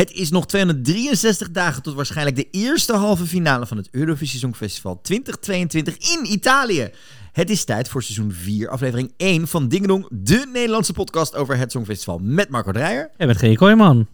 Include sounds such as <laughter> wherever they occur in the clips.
Het is nog 263 dagen tot waarschijnlijk de eerste halve finale van het Eurovisie Songfestival 2022 in Italië. Het is tijd voor seizoen 4, aflevering 1 van Dingedong, de Nederlandse podcast over het Songfestival met Marco Dreyer. En met G. Kooijman.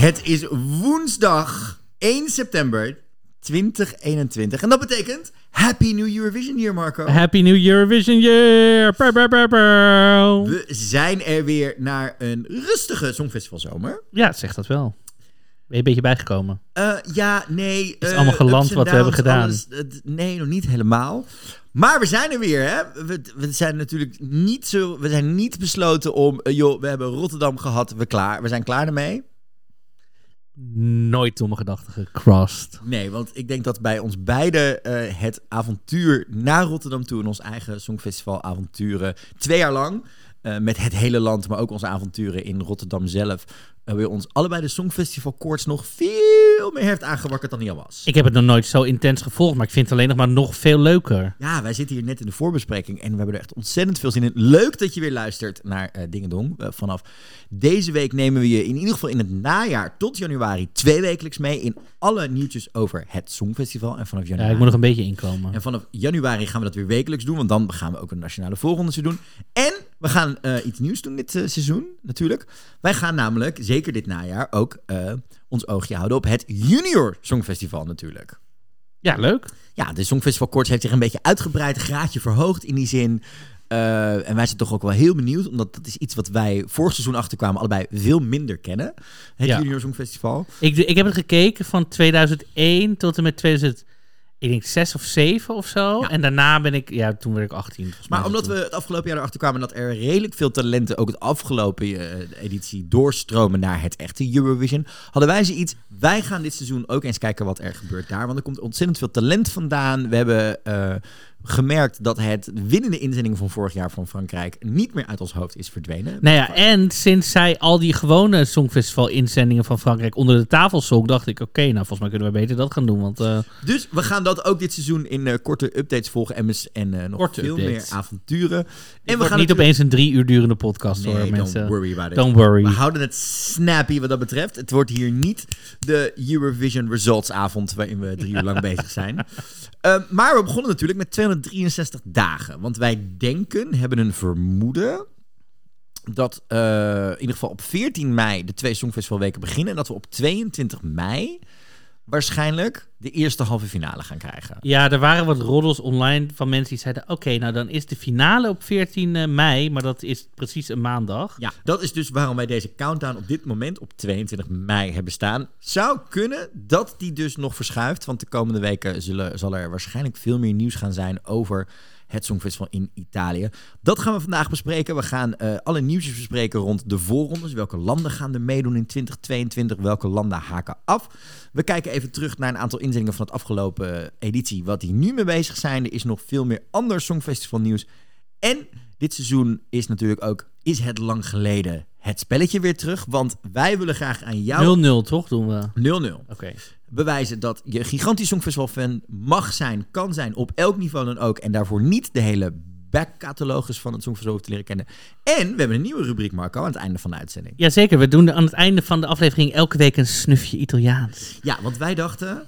Het is woensdag 1 september 2021 en dat betekent Happy New Eurovision Year, Marco. Happy New Eurovision Year! Brr, brr, brr, brr. We zijn er weer naar een rustige Songfestivalzomer. Ja, zeg dat wel. Ben je een beetje bijgekomen? Eh, ja, nee. is eh, allemaal geland ups en wat we hebben gedaan. alles, het- nee, nog niet helemaal. Maar we zijn er weer, hè? We, we zijn natuurlijk niet zo. We zijn niet besloten om. eh, joh, we hebben Rotterdam gehad. We, klaar, we zijn klaar ermee. Nooit domme gedachten gecrossed. Nee, want ik denk dat bij ons beiden eh, het avontuur naar Rotterdam toe. en ons eigen Songfestival avonturen. twee jaar lang. Eh, met het hele land, maar ook onze avonturen in Rotterdam zelf. eh, bij ons allebei de Songfestival koorts nog veel meer heeft aangewakkerd dan hij al was. Ik heb het nog nooit zo intens gevolgd, maar ik vind het alleen nog maar nog veel leuker. Ja, wij zitten hier net in de voorbespreking en we hebben er echt ontzettend veel zin in. Leuk dat je weer luistert naar eh Dingedong. Eh, vanaf deze week nemen we je in ieder geval in het najaar tot januari twee wekelijks mee in alle nieuwtjes over het Songfestival. En vanaf Ja, januari, ik moet nog een beetje inkomen. en vanaf januari gaan we dat weer wekelijks doen, want dan gaan we ook een nationale voorrondes doen. En we gaan eh, iets nieuws doen dit eh, seizoen, natuurlijk. Wij gaan namelijk, zeker dit najaar, ook eh, ons oogje houden op het Junior Songfestival natuurlijk. Ja, leuk. Ja, de Songfestival Koorts heeft zich een beetje uitgebreid, graadje verhoogd in die zin. En wij zijn toch ook wel heel benieuwd, omdat dat is iets wat wij vorig seizoen achterkwamen allebei veel minder kennen. Het Ja. Junior Songfestival. Ik, ik heb het gekeken van 2001 tot en met 2000, ik denk 6 of 7 of zo. Ja. En daarna ben ik, ja, toen werd ik 18. volgens mij Maar omdat we het afgelopen jaar erachter kwamen dat er redelijk veel talenten ook het afgelopen eh, editie doorstromen naar het echte Eurovision, hadden wij ze iets. Wij gaan dit seizoen ook eens kijken wat er gebeurt daar, want er komt ontzettend veel talent vandaan. We hebben eh, gemerkt dat het winnende inzending van vorig jaar van Frankrijk niet meer uit ons hoofd is verdwenen. Nou ja, en sinds zij al die gewone Songfestival-inzendingen van Frankrijk onder de tafel zong, dacht ik, oké, nou, volgens mij kunnen we beter dat gaan doen. Want eh, Dus we gaan dat ook dit seizoen in eh, korte updates volgen en, en eh, nog Korte veel updates. meer avonturen. en we gaan niet opeens een drie uur durende podcast hoor, Nee, mensen. don't worry about it. Don't worry. We houden het snappy wat dat betreft. Het wordt hier niet de Eurovision Results avond waarin we drie uur lang <laughs> bezig zijn. Eh, maar we begonnen natuurlijk met 263 dagen. Want wij denken, hebben een vermoeden dat eh, in ieder geval op 14 mei de twee Songfestivalweken beginnen. En dat we op 22 mei waarschijnlijk de eerste halve finale gaan krijgen. Ja, er waren wat roddels online van mensen die zeiden: Oké, nou dan is de finale op 14 mei, maar dat is precies een maandag. Ja, dat is dus waarom wij deze countdown op dit moment op 22 mei hebben staan. Zou kunnen dat die dus nog verschuift, want de komende weken zullen, zal er waarschijnlijk veel meer nieuws gaan zijn over het Songfestival in Italië. Dat gaan we vandaag bespreken. We gaan eh, alle nieuwsjes bespreken rond de voorrondes. Welke landen gaan er meedoen in 2022? Welke landen haken af? We kijken even terug naar een aantal inzendingen van het afgelopen editie. Wat die nu mee bezig zijn. Er is nog veel meer ander Songfestival nieuws. En dit seizoen is natuurlijk ook, is het lang geleden, het spelletje weer terug. Want wij willen graag aan jou 0-0 toch doen we? 0-0 Oké. Bewijzen dat je gigantisch Songfestival-fan mag zijn, kan zijn, op elk niveau dan ook. En daarvoor niet de hele backcatalogus van het Songfestival hoeft te leren kennen. En we hebben een nieuwe rubriek, Marco, aan het einde van de uitzending. Jazeker, we doen aan het einde van de aflevering elke week een snufje Italiaans. Ja, want wij dachten,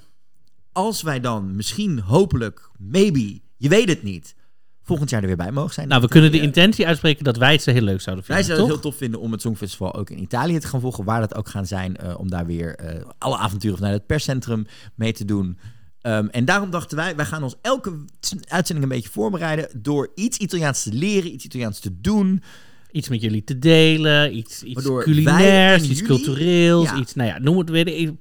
als wij dan misschien, hopelijk, maybe, je weet het niet, volgend jaar er weer bij mogen zijn. Nou, we kunnen de intentie uitspreken dat wij het heel leuk zouden Wij vinden. zouden het heel tof vinden om het Songfestival ook in Italië te gaan volgen. Waar dat ook gaan zijn. eh, om daar weer eh, alle avonturen vanuit het perscentrum mee te doen. Ehm, en daarom dachten wij, wij gaan ons elke uitzending een beetje voorbereiden. Door iets Italiaans te leren, iets Italiaans te doen. Iets met jullie te delen, iets, iets wij culinairs, iets cultureels, Ja. iets, nou ja, noem het weer,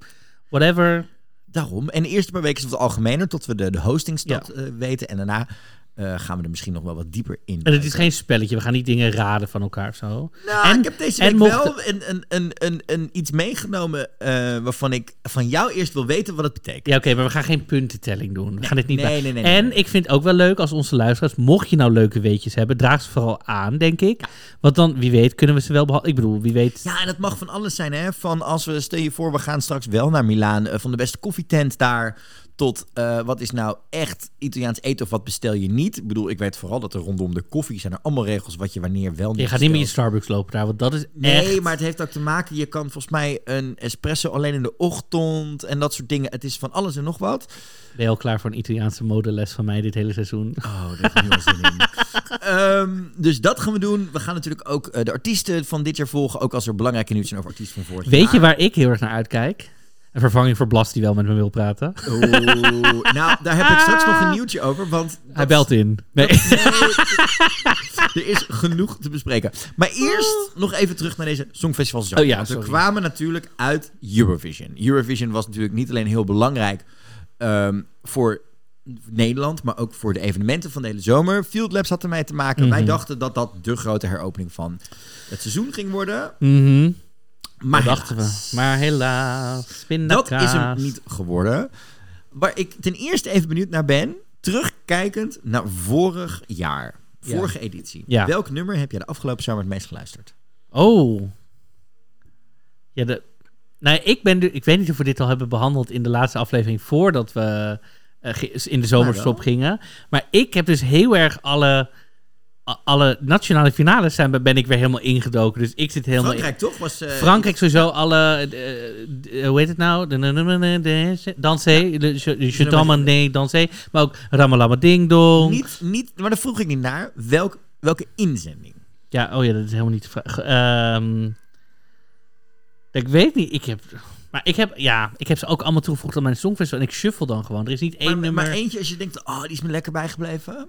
whatever. Daarom. En de eerste paar weken is het algemener, tot we de, de hostingstad eh, weten. En daarna eh, gaan we er misschien nog wel wat dieper in. En het is geen spelletje. We gaan niet dingen raden van elkaar of zo. Nou, En- ik heb deze week mocht- wel een, een, een, een, een iets meegenomen eh, waarvan ik van jou eerst wil weten wat het betekent. Ja, oké, maar we gaan geen puntentelling doen. We gaan dit niet nee, En ik vind het ook wel leuk als onze luisteraars, mocht je nou leuke weetjes hebben, draag ze vooral aan, denk ik. Want dan, wie weet, kunnen we ze wel. Ik bedoel, wie weet. Ja, en het mag van alles zijn, hè? Van als we, stel je voor, we gaan straks wel naar Milaan, eh, van de beste koffietent daar, tot eh, wat is nou echt Italiaans eten of wat bestel je niet. Ik bedoel, ik weet vooral dat er rondom de koffie zijn er allemaal regels wat je wanneer wel niet je gaat niet meer in. Starbucks lopen daar, want dat is Nee, echt... maar het heeft ook te maken, je kan volgens mij een espresso alleen in de ochtend en dat soort dingen. Het is van alles en nog wat. Ben je al klaar voor een Italiaanse modeles van mij dit hele seizoen? Oh, heb ik nu zin in. <laughs> Ehm, dus dat gaan we doen. We gaan natuurlijk ook eh, de artiesten van dit jaar volgen. Ook als er belangrijke nieuws zijn over artiesten van vorig jaar. Weet je waar ik heel erg naar uitkijk? Een vervanging voor Blas die wel met me wil praten. Oeh, nou, daar heb ik straks nog een nieuwtje over. Want Hij belt in. Nee. <laughs> er is genoeg te bespreken. Maar eerst nog even terug naar deze Songfestival zomer. Oh ja, we kwamen natuurlijk uit Eurovision. Eurovision was natuurlijk niet alleen heel belangrijk ehm, voor Nederland, maar ook voor de evenementen van de hele zomer. Field Labs had ermee te maken. Wij Mhm. dachten dat dat de grote heropening van het seizoen ging worden. Mhm. Maar dachten helaas. we. Maar helaas, Dat is hem niet geworden. Waar ik ten eerste even benieuwd naar ben, terugkijkend naar vorig jaar. Ja. Vorige editie. Ja. Welk nummer heb je de afgelopen zomer het meest geluisterd? Oh. Ja, de... Nou, ik, ben de... ik weet niet of we dit al hebben behandeld in de laatste aflevering voordat we eh, in de zomerstop gingen. Maar ik heb dus heel erg alle, alle nationale finales zijn, ben ik weer helemaal ingedoken. Dus ik zit helemaal Frankrijk toch? Was, eh. Frankrijk sowieso alle, eh, eh, hoe heet het nou? Dansé, Je- nee, Dansé. Maar ook Ramalama Ding Dong. Niet, niet, maar daar vroeg ik niet naar. Welk, welke inzending? Ja, oh ja, dat is helemaal niet de vraag. Ehm, ik weet niet. Ik heb, maar ik heb, ja, ik heb ze ook allemaal toegevoegd aan mijn songfestival. En ik shuffle dan gewoon. Er is niet één Maar, nummer. maar eentje als je denkt, oh, die is me lekker bijgebleven.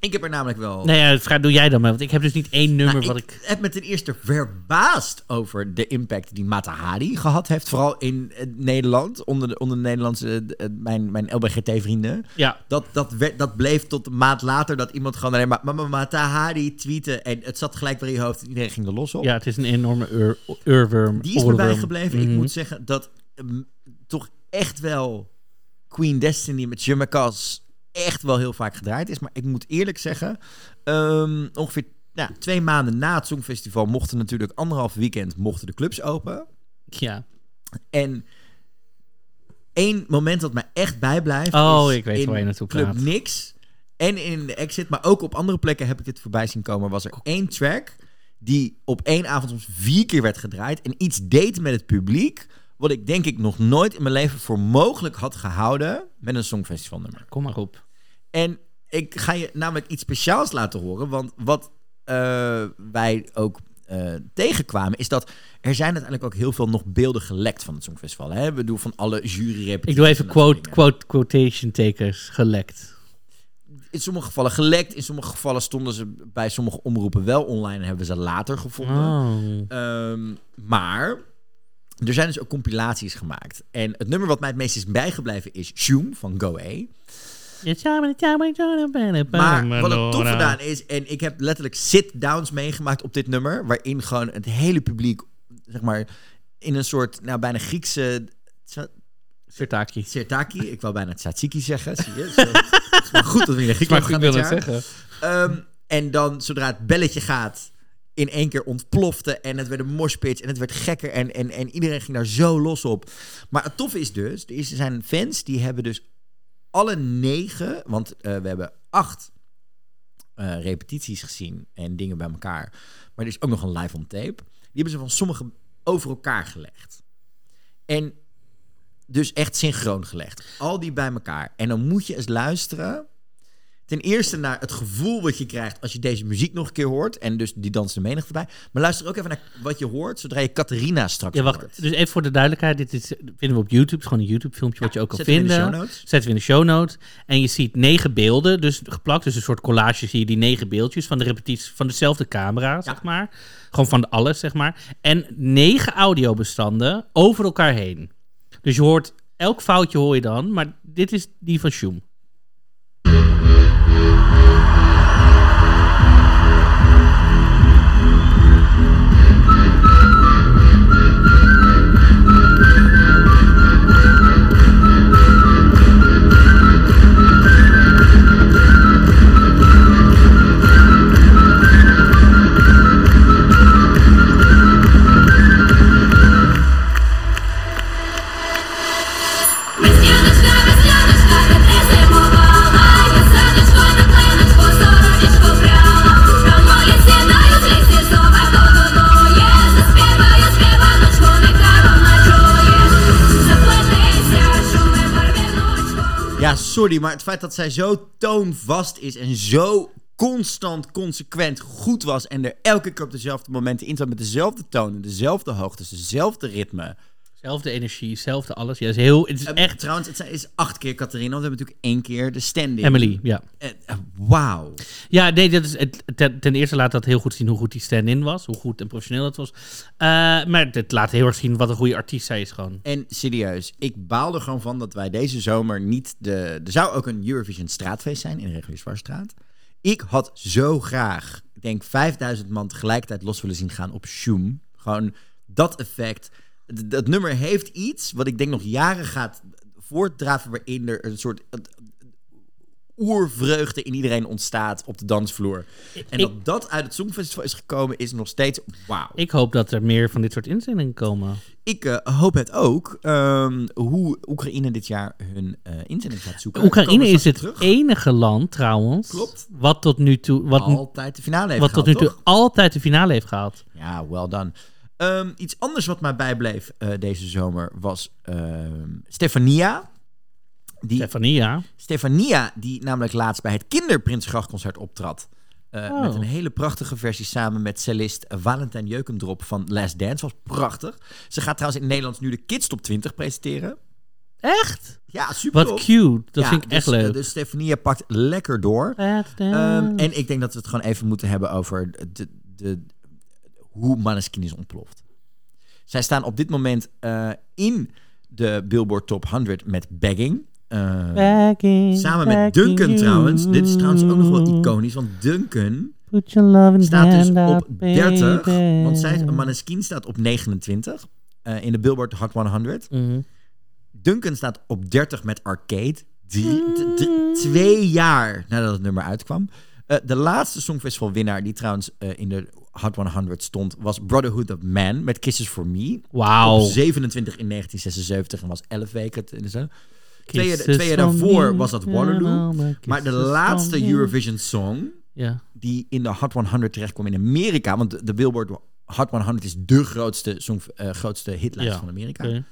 Ik heb er namelijk wel... Nee, ja, vraag, doe jij dan maar. Want ik heb dus niet één nummer Nou, wat ik, ik... heb me ten eerste verbaasd over de impact die Mata Hari gehad heeft. Vooral in eh, Nederland, onder de, onder de Nederlandse, eh, mijn, mijn LBGT-vrienden. Ja, Dat, dat, werd, dat bleef tot een maand later dat iemand gewoon alleen maar Mama Mata Hari tweette. En het zat gelijk bij je hoofd en iedereen ging er los op. ja, het is een enorme ur, urworm. Die is me oorworm. bijgebleven. Ik Mhm. moet zeggen dat ehm, toch echt wel Queen Destiny met Je Macas echt wel heel vaak gedraaid is. Maar ik moet eerlijk zeggen, ehm, ongeveer ja, twee maanden na het Songfestival mochten natuurlijk anderhalf weekend mochten de clubs open. Ja. En één moment dat mij echt bijblijft Oh, is ik weet in waar je naartoe Club praat. Nix en in de Exit, maar ook op andere plekken heb ik dit voorbij zien komen. Was er één track die op één avond soms vier keer werd gedraaid en iets deed met het publiek, wat ik denk ik nog nooit in mijn leven voor mogelijk had gehouden met een Songfestival nummer. Kom maar op. En ik ga je namelijk iets speciaals laten horen. Want wat eh, wij ook eh, tegenkwamen, is dat er zijn uiteindelijk ook heel veel nog beelden gelekt van het Songfestival. Hè? We doen van alle juryrepetities. Ik doe even quote, quote, quotation takers gelekt. In sommige gevallen gelekt, in sommige gevallen stonden ze bij sommige omroepen wel online en hebben ze later gevonden. Oh. Ehm, maar er zijn dus ook compilaties gemaakt. En het nummer wat mij het meest is bijgebleven is Shoom van Go A. Maar wat het tof gedaan is, en ik heb letterlijk sit-downs meegemaakt op dit nummer, waarin gewoon het hele publiek, zeg maar, in een soort, nou bijna Griekse Sirtaki. Sirtaki, ik wou bijna tzatziki zeggen, zie je? <laughs> Zo, het is maar goed dat we naar Griekenland gaan dit jaar. zeggen. Ehm, en dan, zodra het belletje gaat, in één keer ontplofte en het werd een moshpit en het werd gekker en, en, en iedereen ging daar zo los op. Maar het toffe is dus, er zijn fans die hebben dus alle negen, want eh, we hebben acht eh, repetities gezien en dingen bij elkaar. Maar er is ook nog een live on tape. Die hebben ze van sommige over elkaar gelegd. En dus echt synchroon gelegd. Al die bij elkaar. En dan moet je eens luisteren. Ten eerste naar het gevoel wat je krijgt als je deze muziek nog een keer hoort. En dus die dansen de menigte bij. Maar luister ook even naar wat je hoort zodra je Catharina straks Ja, hoort. wacht. Dus even voor de duidelijkheid. Dit is, vinden we op YouTube. Het is gewoon een YouTube-filmpje wat je ook kan we vinden. notes. Zetten we in de show notes. En je ziet negen beelden, dus geplakt. Dus een soort collage zie je die negen beeldjes van de repetitie van dezelfde camera, zeg maar. Gewoon van alles, zeg maar. En negen audiobestanden over elkaar heen. Dus je hoort, elk foutje hoor je dan, maar dit is die van Shoem. Yeah. Sorry, maar het feit dat zij zo toonvast is en zo constant, consequent goed was en er elke keer op dezelfde momenten in zat met dezelfde tonen, dezelfde hoogtes, dezelfde ritme. Zelfde energie, zelfde alles. Ja, is heel... Het is Eh, echt... Trouwens, het is acht keer Catharina, want we hebben natuurlijk één keer de stand-in. Emily, ja. Eh, eh, Wauw. Ja, nee, dat is, het, ten, ten eerste laat dat heel goed zien hoe goed die stand-in was. Hoe goed en professioneel dat was. Maar het laat heel erg zien wat een goede artiest zij is gewoon. En serieus, ik baal er gewoon van dat wij deze zomer niet de... Er zou ook een Eurovision straatfeest zijn in Reguliersvaarstraat. Ik had zo graag, ik denk 5000 man tegelijkertijd los willen zien gaan op Shoom. Gewoon dat effect. Dat nummer heeft iets wat ik denk nog jaren gaat voortdraven waarin er een soort oervreugde in iedereen ontstaat op de dansvloer. En ik- dat dat uit het Songfestival is gekomen is nog steeds wauw. Ik hoop dat er meer van dit soort inzendingen komen. Ik eh, hoop het ook. ehm, hoe Oekraïne dit jaar hun eh inzending gaat zoeken. Oekraïne is het terug. enige land trouwens. Klopt. Wat tot nu toe, wat, Altijd de finale heeft wat tot nu toe toch? altijd de finale heeft gehaald. Ja, well done. Ehm, iets anders wat mij bijbleef eh, deze zomer was ehm, Stefania. Die, Stefania. Stefania, die namelijk laatst bij het Kinderprinsgrachtconcert optrad. Eh, Oh. Met een hele prachtige versie samen met cellist Valentijn Jeukendrop van Last Dance. Was prachtig. Ze gaat trouwens in het Nederlands nu de Kids Top 20 presenteren. Echt? Ja, super Wat cute. Dat Ja, vind ik dus, echt leuk. eh, dus Stefania pakt lekker door. Dance. en ik denk dat we het gewoon even moeten hebben over de, de, hoe Maneskin is ontploft. Zij staan op dit moment eh, in de Billboard Top 100 met Bagging. Eh, Bagging, samen met Duncan you. trouwens. Dit is trouwens ook nog wel iconisch, want Duncan Put your loving staat dus op up, 30. baby. Want zij, Maneskin staat op 29 eh, in de Billboard Hot 100. Mhm. Duncan staat op 30 met Arcade. Drie, twee jaar nadat het nummer uitkwam. Eh, de laatste Songfestival winnaar die trouwens eh, in de Hot 100 stond... was Brotherhood of Man met Kisses for Me. Wauw. Op 27 in 1976 en was 11 weken. Twee, jaar- twee daarvoor was dat Waterloo. maar de laatste. Eurovision Song Ja. die in de Hot 100 terechtkwam in Amerika... want de, Billboard Hot 100 is de grootste, song, eh, grootste hitlijst Ja, van Amerika...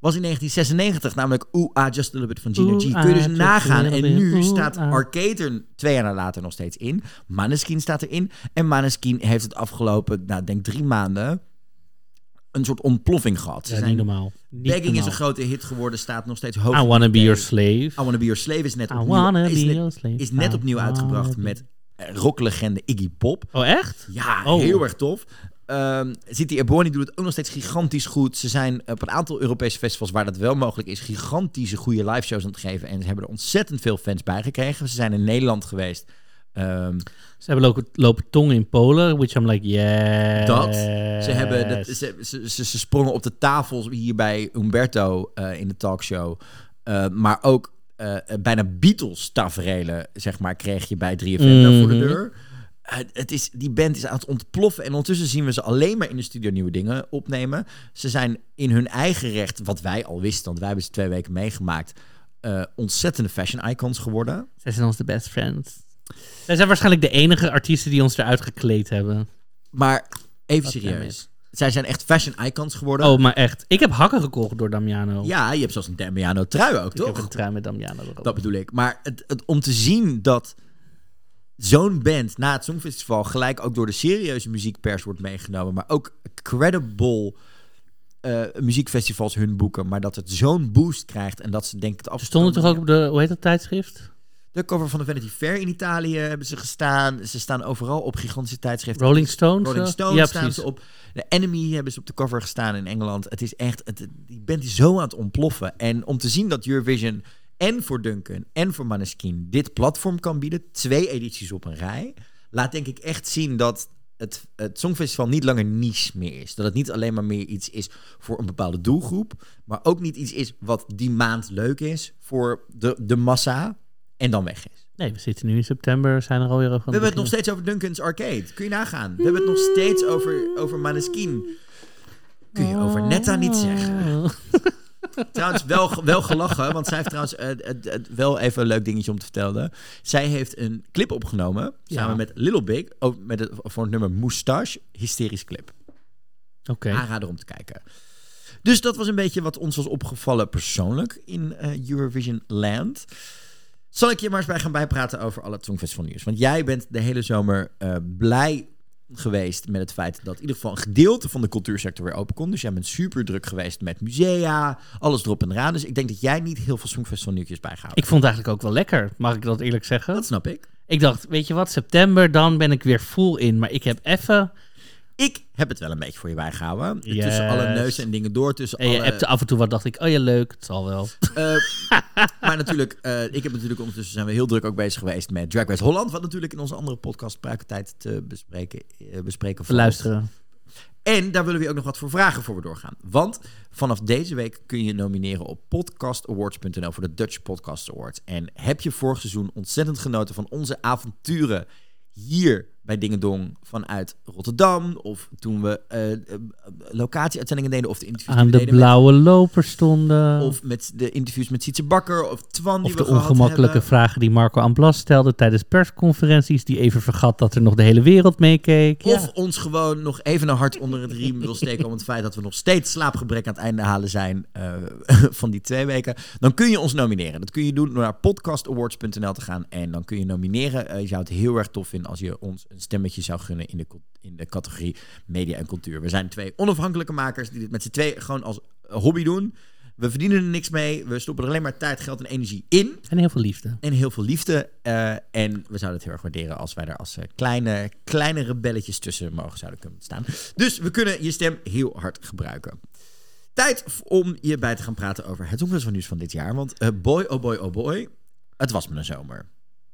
was in 1996 namelijk Ooh Ah Just a Little Bit van Gina Ooh, G. Kun je dus nagaan. En nu Ooh, staat ah. Arcade twee jaar later nog steeds in. Maneskin staat erin. En Maneskin heeft het afgelopen, nou denk drie maanden, een soort ontploffing gehad. Ze Ja, niet normaal. Niet Begging is een grote hit geworden, staat nog steeds hoog. I wanna be your slave. I Wanna Be Your Slave is net opnieuw, is net, is net opnieuw uitgebracht met eh, rocklegende Iggy Pop. Oh, echt? Ja, Oh. heel erg tof. Ehm City Ebony doet het ook nog steeds gigantisch goed. Ze zijn op een aantal Europese festivals waar dat wel mogelijk is, gigantische goede live shows aan het geven. En ze hebben er ontzettend veel fans bij gekregen. Ze zijn in Nederland geweest. Ehm, Ze hebben lopen, lopen tongen in Polen, which I'm like, yeah. dat. Ze, hebben dat, ze, ze, ze, ze sprongen op de tafels hier bij Umberto eh, in de talkshow. Eh, maar ook eh, bijna Beatles taferelen, zeg maar, kreeg je bij 3FM daar voor de Mhm. deur. Het, is, die band is aan het ontploffen. En ondertussen zien we ze alleen maar in de studio nieuwe dingen opnemen. Ze zijn in hun eigen recht, wat wij al wisten, want wij hebben ze twee weken meegemaakt, eh, ontzettende fashion icons geworden. Zij zijn onze best friends. Zij zijn waarschijnlijk de enige artiesten die ons eruit gekleed hebben. Maar even Wat serieus. Zij zijn echt fashion icons geworden. Oh, maar echt. Ik heb hakken gekocht door Damiano. Ja, je hebt zelfs een Damiano trui ook, ik toch? heb een trui met Damiano erop. Dat bedoel ik. Maar het, het, om te zien dat zo'n band na het Songfestival gelijk ook door de serieuze muziekpers wordt meegenomen, maar ook credible eh, muziekfestivals hun boeken, maar dat het zo'n boost krijgt en dat ze denken het af stonden toch ook op de, hoe heet dat tijdschrift? de cover van de Vanity Fair in Italië hebben ze gestaan. Ze staan overal op gigantische tijdschriften. Rolling Stones? Rolling eh? Stones ja, staan precies. ze op. De Enemy hebben ze op de cover gestaan in Engeland. Het is echt, het, die band is zo aan het ontploffen. En om te zien dat Eurovision en voor Duncan en voor Maneskin dit platform kan bieden, twee edities op een rij, laat denk ik echt zien dat het, het Songfestival niet langer niche meer is. Dat het niet alleen maar meer iets is voor een bepaalde doelgroep, maar ook niet iets is wat die maand leuk is voor de, de massa en dan weg is. Nee, we zitten nu in september, zijn er alweer over. We hebben het nog steeds over Duncan's Arcade. Kun je nagaan? We hebben het nog steeds over, over Maneskin. Kun je over Netta niet zeggen. <laughs> Trouwens, wel, wel gelachen, want zij heeft trouwens eh, wel even een leuk dingetje om te vertellen. Zij heeft een clip opgenomen, samen met Little Big, ook met het, voor het nummer Moustache. Hysterisch clip. Oké. Aanrader om te kijken. Dus dat was een beetje wat ons was opgevallen persoonlijk in eh, Eurovision Land. Zal ik je maar eens bij gaan bijpraten over alle Songfestival nieuws? Want jij bent de hele zomer eh, blij geweest met het feit dat in ieder geval een gedeelte van de cultuursector weer open kon. Dus jij bent super druk geweest met musea, alles erop en eraan. Dus ik denk dat jij niet heel veel Songfestival nieuwtjes bijgehouden Ik vond het eigenlijk ook wel lekker, mag ik dat eerlijk zeggen? Dat snap ik. Ik dacht, weet je wat, september, dan ben ik weer full in. Maar ik heb even... Ik heb het wel een beetje voor je bijgehouden. Yes. Tussen alle neuzen en dingen door. Tussen En je alle... hebt af en toe wat dacht ik, oh ja, leuk, het zal wel. Eh, <laughs> maar natuurlijk, eh, ik heb natuurlijk ondertussen zijn we heel druk ook bezig geweest met Drag Race Holland. Wat natuurlijk in onze andere podcast Pruikentijd te bespreken, eh, bespreken. Luisteren. En daar willen we ook nog wat voor vragen voor we doorgaan. Want vanaf deze week kun je nomineren op podcastawards.nl voor de Dutch Podcast Awards. En heb je vorig seizoen ontzettend genoten van onze avonturen hier bij Dingedong vanuit Rotterdam? Of toen we eh, eh, locatieuitzendingen deden of de interviews Aan de deden met- blauwe loper stonden. of met de interviews met Sietse Bakker of Twan die Of de ongemakkelijke hebben. vragen die Marco Amblas stelde tijdens persconferenties. Die even vergat dat er nog de hele wereld meekeek. Ja. Of ons gewoon nog even een hart onder het riem wil steken <laughs> om het feit dat we nog steeds slaapgebrek aan het einde halen zijn eh, <laughs> van die twee weken. Dan kun je ons nomineren. Dat kun je doen door naar podcastawards.nl te gaan. En dan kun je nomineren. Je zou het heel erg tof vinden als je ons een stemmetje zou gunnen in de, in de categorie media en cultuur. We zijn twee onafhankelijke makers die dit met z'n twee gewoon als hobby doen. We verdienen er niks mee. We stoppen er alleen maar tijd, geld en energie in. En heel veel liefde. En heel veel liefde. eh, en we zouden het heel erg waarderen als wij er als eh, kleine, kleine rebelletjes tussen mogen zouden kunnen staan. Dus we kunnen je stem heel hard gebruiken. Tijd om je bij te gaan praten over het nieuws van dit jaar. Want eh, boy, oh boy, oh boy. Het was me een zomer.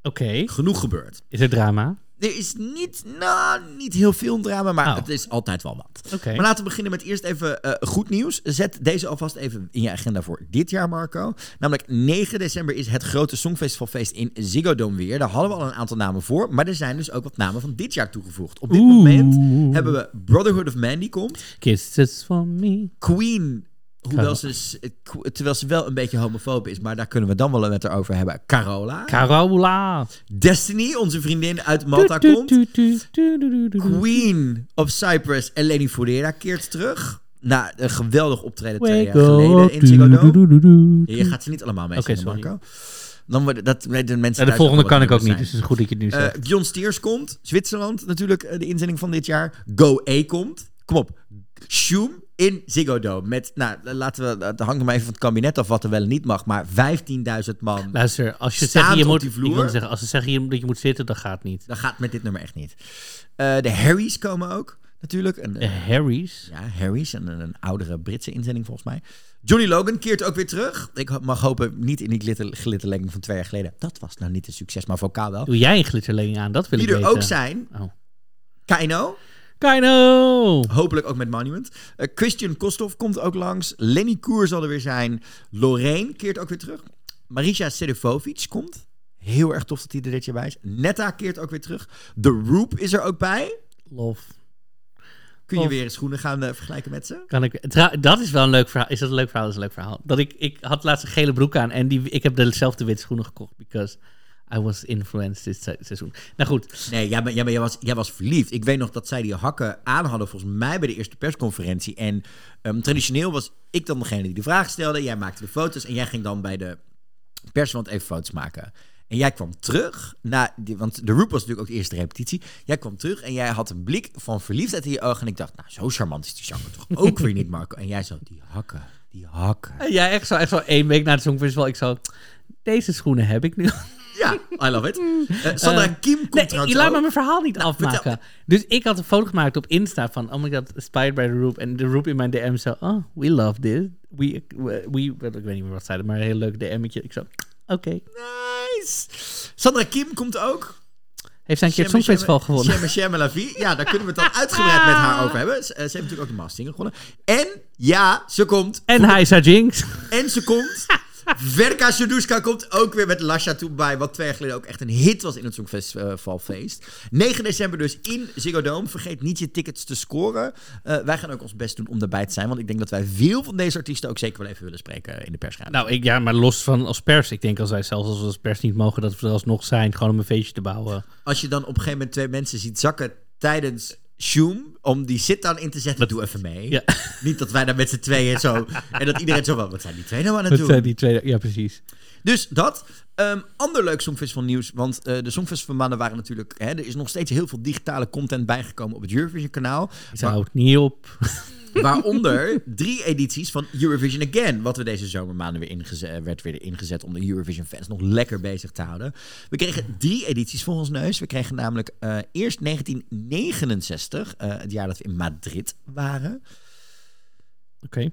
Oké. Genoeg gebeurd. Is er drama? Er is niet, nou, niet heel veel drama, maar Oh. het is altijd wel wat. Oké. Maar laten we beginnen met eerst even eh, goed nieuws. Zet deze alvast even in je agenda voor dit jaar, Marco. Namelijk 9 december is het grote Songfestivalfeest in Ziggo Dome weer. Daar hadden we al een aantal namen voor, maar er zijn dus ook wat namen van dit jaar toegevoegd. Op dit moment hebben we Brotherhood of Man die komt. Kisses for me. Queen, hoewel ze, eh, terwijl ze wel een beetje homofoob is, maar daar kunnen we dan wel met haar over hebben. Carola. Carola. Destiny, onze vriendin uit Malta, komt. Queen of Cyprus, Eleni Fodera keert terug. Na een geweldig optreden twee jaar geleden in Ziggo. Je gaat ze niet allemaal mee sorry. Marco. Dan worden dat de mensen Ja, de volgende kan ik ook niet, dus het is goed dat je het nu zijn. zegt. Eh, John Stiers komt. Zwitserland natuurlijk, eh, de inzending van dit jaar. Go A komt. Kom op. Shoom in Ziggo Dome. Met, nou, laten we, het hangt maar even van het kabinet af wat er wel en niet mag. Maar 15.000 man. Luister, als je zegt je moet, die ik vloer. wil zeggen, als ze zeggen dat je moet zitten, dan gaat niet. Dat gaat met dit nummer echt niet. Eh, de Harrys komen ook, natuurlijk. En, De Harry's. Ja, Harry's, een, een oudere Britse inzending volgens mij. Johnny Logan keert ook weer terug. Ik mag hopen niet in die glitter, glitterlegging van twee jaar geleden. Dat was nou niet een succes, maar vocaal wel. Doe jij een glitterlegging aan? Dat wil Die ik er weten. ook zijn. Oh. Kaino, Kino! hopelijk ook met Monument. Eh, Christian Kostov komt ook langs. Lenny Koer zal er weer zijn. Lorraine keert ook weer terug. Marisha Sedifovic komt. Heel erg tof dat hij er dit jaar bij is. Netta keert ook weer terug. The Roop is er ook bij. Love. Kun je weer schoenen gaan eh, vergelijken met ze? Kan ik, dat is wel een leuk verhaal. Is dat een leuk verhaal? Dat is een leuk verhaal. Dat ik, ik had laatst een gele broek aan en die, ik heb dezelfde witte schoenen gekocht. Because I was influenced dit se- seizoen. Nou goed, Nee, jij, jij, jij, was, jij was verliefd. Ik weet nog dat zij die hakken aan hadden, volgens mij bij de eerste persconferentie. En ehm, traditioneel was ik dan degene die de vraag stelde. Jij maakte de foto's en jij ging dan bij de perswand even foto's maken. En jij kwam terug, na die, want de Roop was natuurlijk ook de eerste repetitie. Jij kwam terug en jij had een blik van verliefdheid in je ogen. En ik dacht, nou, zo charmant is die zanger toch <laughs> ook weer niet, Marco. En jij zo, die hakken, die hakken. ja, echt zo, echt zo één week na het Songfestival. Ik zo, deze schoenen heb ik nu. Ja, I love it. Eh, Sandra Eh, Kim komt Nee, trouwens je laat me mijn verhaal niet <laughs> afmaken. vertel. Dus ik had een foto gemaakt op Insta van, oh my god, inspired by the Roop. En de Roop in mijn DM zo, oh, we love this. We, we, we- ik weet niet meer wat zeiden, maar een heel leuk DM'tje. Ik zo, Oké. Nice. Sandra Kim komt ook. Heeft zij een keer het Songfestival gewonnen? Shemme, Shemme La Vie. Ja, daar kunnen we het dan <laughs> uitgebreid met haar over hebben. Ze, eh, ze heeft natuurlijk ook de Master gewonnen. En ja, ze komt. En Heisa Jinx. En ze komt. <laughs> Verka Serduska komt ook weer met Lasha toe bij. Wat twee jaar geleden ook echt een hit was in het Songfestivalfeest. 9 december dus in Ziggo Dome. Vergeet niet je tickets te scoren. Eh, wij gaan ook ons best doen om erbij te zijn. Want ik denk dat wij veel van deze artiesten ook zeker wel even willen spreken in de persruimte. Nou, ik, ja, maar los van als pers. Ik denk als wij zelfs als we als pers niet mogen, dat we er alsnog zijn. Gewoon om een feestje te bouwen. Als je dan op een gegeven moment twee mensen ziet zakken tijdens Shoom, om die sit dan in te zetten, doe even mee. Ja. <laughs> Niet dat wij daar met z'n tweeën zo... En dat iedereen zo van, wat zijn die twee nou aan het Dat doen? zijn die twee. Ja, precies. Dus dat. Ehm, ander leuk Songfestival nieuws. Want eh, de Songfestival maanden waren natuurlijk... Hè, er is nog steeds heel veel digitale content bijgekomen op het Eurovision kanaal. Ze houdt niet op. <laughs> Waaronder drie edities van Eurovision Again. Wat we deze zomermaanden weer ingezet, werd weer ingezet om de Eurovision fans nog lekker bezig te houden. We kregen drie edities voor ons neus. We kregen namelijk eh, eerst 1969, eh, het jaar dat we in Madrid waren. Oké.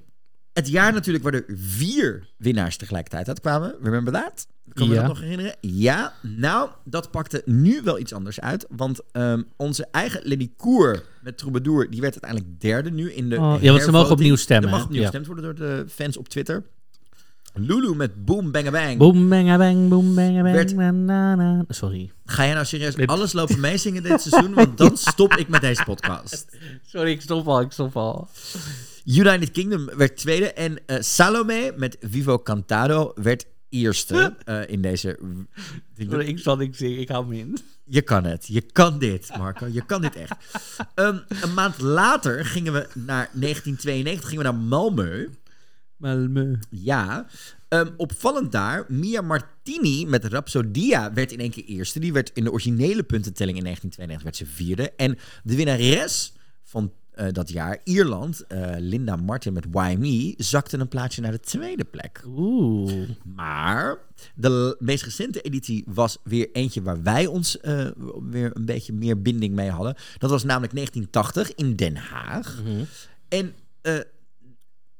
Het jaar natuurlijk waar er vier winnaars tegelijkertijd uitkwamen. Remember that? Kan je Ja. dat nog herinneren? Ja, nou, dat pakte nu wel iets anders uit. Want ehm, onze eigen Lenny Koer met Troubadour, die werd uiteindelijk derde nu in de Oh, ja, want ze mogen opnieuw stemmen, Er mag opnieuw Ja. gestemd worden door de fans op Twitter. Lulu met Boom Bang Bang. Boom, bang, bang, boom, bang, bang, Werd- na, na, na. Sorry. Ga jij nou serieus alles lopen meezingen dit seizoen? Want dan stop ik met deze podcast. <laughs> Sorry, ik stop al, ik stop al. United Kingdom werd tweede. En eh, Salome met Vivo Cantado werd eerste eh, in deze... Ik zal niks zingen, ik hou me in. Je kan het. Je kan dit, Marco. Je kan dit echt. <laughs> Ehm, een maand later gingen we naar 1992, gingen we naar Malmö. Malmö. Ja. Ehm, opvallend daar, Mia Martini met Rhapsodia werd in één keer eerste. Die werd in de originele puntentelling in 1992 werd ze vierde. En de winnares van eh, dat jaar, Ierland, eh, Linda Martin met Why Me, zakte een plaatsje naar de tweede plek. Oeh. Maar de meest recente editie was weer eentje waar wij ons eh, weer een beetje meer binding mee hadden. Dat was namelijk 1980 in Den Haag. En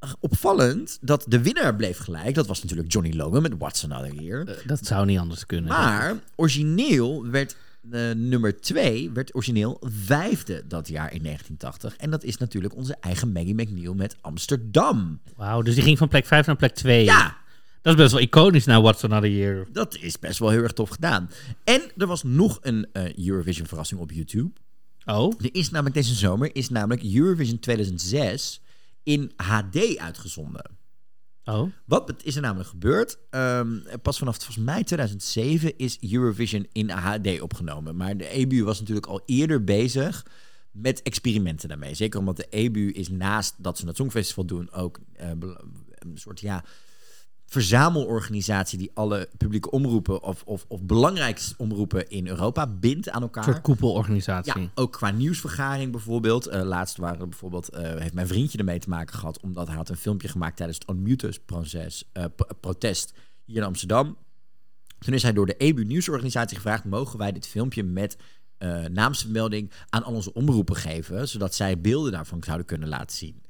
eh, opvallend dat de winnaar bleef gelijk. Dat was natuurlijk Johnny Logan met What's Another Year. Dat zou niet anders kunnen. Maar origineel werd eh, nummer 2 werd origineel vijfde dat jaar in 1980. En dat is natuurlijk onze eigen Maggie McNeil met Amsterdam. Wauw, dus die ging van plek 5 naar plek 2. Ja, Dat is best wel iconisch na What's Another Year. Dat is best wel heel erg tof gedaan. En er was nog een eh, Eurovision verrassing op YouTube. Oh, Er is namelijk deze zomer is namelijk Eurovision 2006 in HD uitgezonden. Oh. Wat is er namelijk gebeurd? Ehm, pas vanaf volgens mij 2007 is Eurovision in HD opgenomen. Maar de EBU was natuurlijk al eerder bezig met experimenten daarmee. Zeker omdat de EBU is naast dat ze het Songfestival doen ook eh, een soort ja, verzamelorganisatie die alle publieke omroepen of, of, of belangrijkste omroepen in Europa bindt aan elkaar. Een soort koepelorganisatie. Ja, ook qua nieuwsvergaring bijvoorbeeld. Eh, laatst waren bijvoorbeeld, eh, heeft mijn vriendje ermee te maken gehad, omdat hij had een filmpje gemaakt tijdens het Unmutus-proces, eh, p- protest hier in Amsterdam. Toen is hij door de EBU nieuwsorganisatie gevraagd, mogen wij dit filmpje met eh, naamsvermelding aan al onze omroepen geven, zodat zij beelden daarvan zouden kunnen laten zien.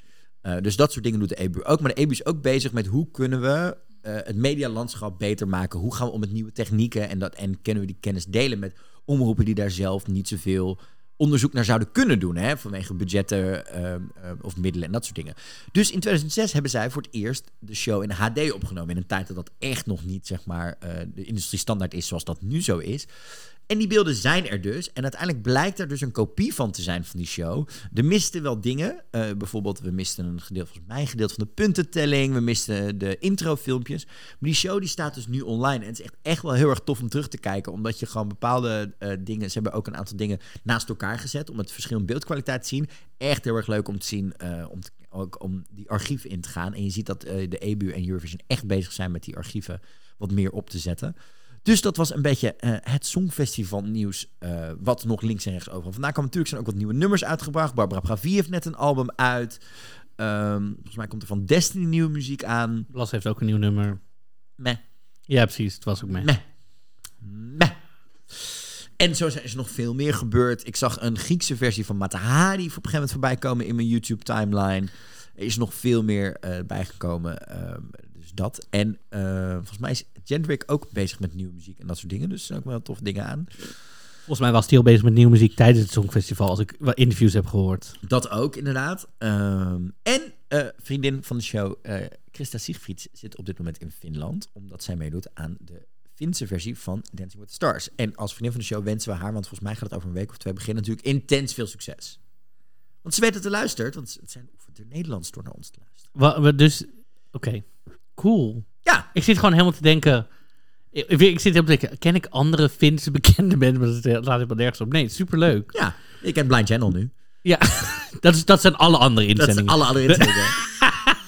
Eh, dus dat soort dingen doet de EBU ook. Maar de EBU is ook bezig met hoe kunnen we eh, het medialandschap beter maken. Hoe gaan we om met nieuwe technieken en, dat, en kunnen we die kennis delen met omroepen die daar zelf niet zoveel onderzoek naar zouden kunnen doen. Hè, vanwege budgetten eh, of middelen en dat soort dingen. Dus in 2006 hebben zij voor het eerst de show in HD opgenomen. In een tijd dat dat echt nog niet zeg maar, de industriestandaard is zoals dat nu zo is. En die beelden zijn er dus. En uiteindelijk blijkt er dus een kopie van te zijn van die show. Er misten wel dingen. Eh, bijvoorbeeld, we misten een gedeelte, volgens mij een gedeelte van de puntentelling. We misten de introfilmpjes. Maar die show die staat dus nu online. En het is echt, echt wel heel erg tof om terug te kijken. Omdat je gewoon bepaalde eh, dingen... Ze hebben ook een aantal dingen naast elkaar gezet. Om het verschil in beeldkwaliteit te zien. Echt heel erg leuk om te zien. eh, om ook om die archieven in te gaan. En je ziet dat de EBU en Eurovision echt bezig zijn met die archieven wat meer op te zetten. Dus dat was een beetje eh, het Songfestival nieuws, eh, wat nog links en rechts over. Vandaag kwamen natuurlijk zijn ook wat nieuwe nummers uitgebracht. Barbara Pravi heeft net een album uit. Ehm, volgens mij komt er van Destiny nieuwe muziek aan. Blas heeft ook een nieuw nummer. Meh, Ja, precies. Het was ook mee. meh, meh. En zo zijn er nog veel meer gebeurd. Ik zag een Griekse versie van Matahari op een gegeven moment voorbij komen in mijn YouTube timeline. Er is nog veel meer eh, bijgekomen. Ehm, dat. En eh, volgens mij is Jendrik ook bezig met nieuwe muziek en dat soort dingen. Dus er zijn ook wel tof dingen aan. Volgens mij was hij al bezig met nieuwe muziek tijdens het Songfestival, als ik wel interviews heb gehoord. Dat ook, inderdaad. Ehm, en eh, vriendin van de show, eh Christa Siegfried, zit op dit moment in Finland. Omdat zij meedoet aan de Finse versie van Dancing with the Stars. En als vriendin van de show wensen we haar, want volgens mij gaat het over een week of twee beginnen, natuurlijk intens veel succes. Want ze weet dat er luistert, want het zijn de Nederlands door naar ons te luisteren. Wa- dus, oké, cool. Ja, Ik zit gewoon helemaal te denken... Ik, ik, ik zit helemaal te denken, ken ik andere Finse bekende <laughs> mensen? Maar dat laat ik wel nergens op. Nee, superleuk. ja. Ik ken Blind Channel nu. Ja, <laughs> dat, is, dat zijn alle andere Dat inzendingen. zijn alle andere inzendingen. <laughs>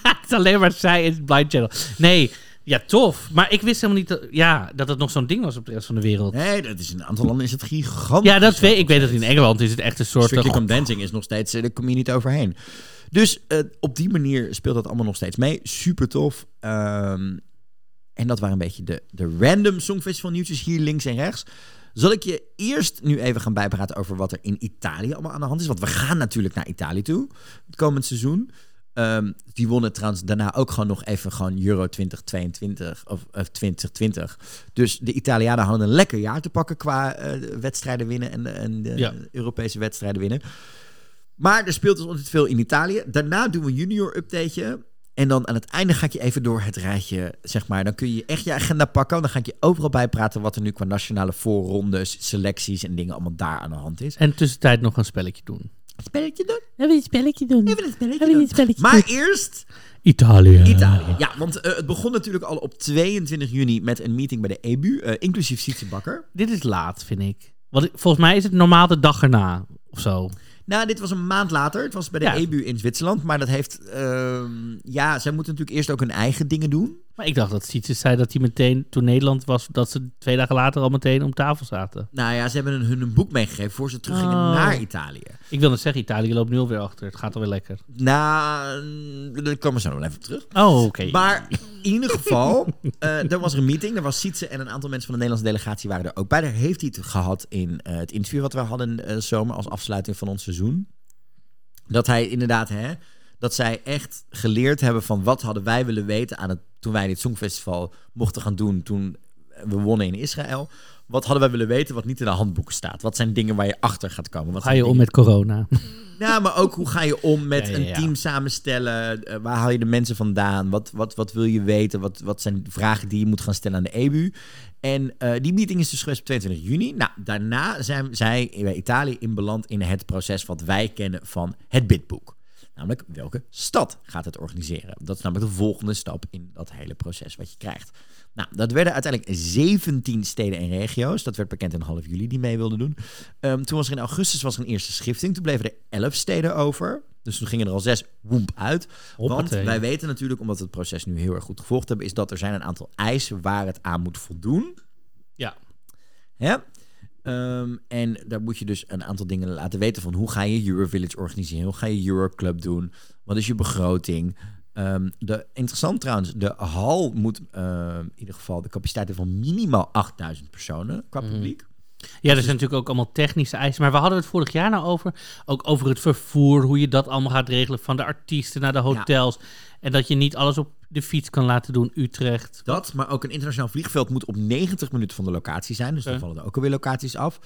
Het is alleen maar zij in het Blind Channel. Nee, ja, tof. Maar ik wist helemaal niet dat, ja, dat het nog zo'n ding was op de rest van de wereld. nee, dat is in een aantal landen is het gigantisch. Ja, dat weet ik. weet dat in Engeland is het echt een soort... Strictly Come Dancing is nog steeds, eh, je niet overheen. Dus eh, op die manier speelt dat allemaal nog steeds mee. Super tof. Ehm, en dat waren een beetje de, de random Songfestival nieuwtjes hier links en rechts. Zal ik je eerst nu even gaan bijpraten over wat er in Italië allemaal aan de hand is? Want we gaan natuurlijk naar Italië toe, het komend seizoen. Ehm, die wonnen trouwens daarna ook gewoon nog even gewoon Euro 2022 of, of 2020. Dus de Italianen hadden een lekker jaar te pakken qua eh, wedstrijden winnen en, en de Ja. Europese wedstrijden winnen. Maar er speelt dus ontzettend veel in Italië. Daarna doen we een junior updateje. En dan aan het einde ga ik je even door het rijtje, zeg maar. Dan kun je echt je agenda pakken. Dan ga ik je overal bijpraten wat er nu qua nationale voorrondes, selecties en dingen allemaal daar aan de hand is. En tussentijd nog een spelletje doen. Spelletje doen? Hebben we een spelletje doen? Even een spelletje Hebben we doen. een spelletje Maar eerst Italië. Italië. Ja, want eh, het begon natuurlijk al op 22 juni met een meeting bij de EBU, eh, inclusief Sietse Bakker. Dit is laat, vind ik. Want ik- volgens mij is het normaal de dag erna of zo. Nou, dit was een maand later. Het was bij de Ja. EBU in Zwitserland. Maar dat heeft... ehm, ja, zij moeten natuurlijk eerst ook hun eigen dingen doen. Maar ik dacht dat Sietse zei dat hij meteen, toen Nederland was, dat ze twee dagen later al meteen om tafel zaten. Nou ja, ze hebben hun, hun een boek meegegeven voor ze teruggingen Oh. naar Italië. Ik wil net zeggen, Italië loopt nu alweer achter. Het gaat alweer lekker. Nou, daar komen we zo nog even terug. Oh, oké. Maar in ieder geval, eh er was er een meeting. Er was Sietse en een aantal mensen van de Nederlandse delegatie waren er ook bij. Daar heeft hij het gehad in eh, het interview wat we hadden eh zomer als afsluiting van ons seizoen. Dat hij inderdaad, hè, dat zij echt geleerd hebben van wat hadden wij willen weten aan het, toen wij dit Songfestival mochten gaan doen toen we wonnen in Israël. Wat hadden wij willen weten wat niet in de handboeken staat? Wat zijn dingen waar je achter gaat komen? Wat Ga je om met corona? ja, maar ook hoe ga je om met Ja, ja, een team samenstellen? Eh, waar haal je de mensen vandaan? Wat, wat, wat wil je weten? Wat, wat zijn vragen die je moet gaan stellen aan de EBU? En eh, die meeting is dus geweest op 22 juni. Nou, daarna zijn zij bij Italië inbeland in het proces wat wij kennen van het bidboek. Namelijk, welke stad gaat het organiseren? Dat is namelijk de volgende stap in dat hele proces wat je krijgt. Nou, dat werden uiteindelijk 17 steden en regio's. Dat werd bekend in half juli die mee wilden doen. Ehm, toen was er in augustus was er een eerste schifting. Toen bleven er 11 steden over. Dus toen gingen er al zes woemp uit. Want wij weten natuurlijk, omdat we het proces nu heel erg goed gevolgd hebben, is dat er zijn een aantal eisen waar het aan moet voldoen. Ja. Hè? Ehm, en daar moet je dus een aantal dingen laten weten van hoe ga je Eurovillage organiseren, hoe ga je Euroclub doen, wat is je begroting. Ehm, de, interessant trouwens, de hal moet ehm, in ieder geval de capaciteit hebben van minimaal 8000 personen qua publiek. Ja, er zijn natuurlijk ook allemaal technische eisen. Maar we hadden het vorig jaar nou over. Ook over het vervoer, hoe je dat allemaal gaat regelen. Van de artiesten naar de hotels. En dat je niet alles op de fiets kan laten doen. Utrecht. Dat, maar ook een internationaal vliegveld moet op 90 minuten van de locatie zijn. Dus dan vallen er ook alweer locaties af.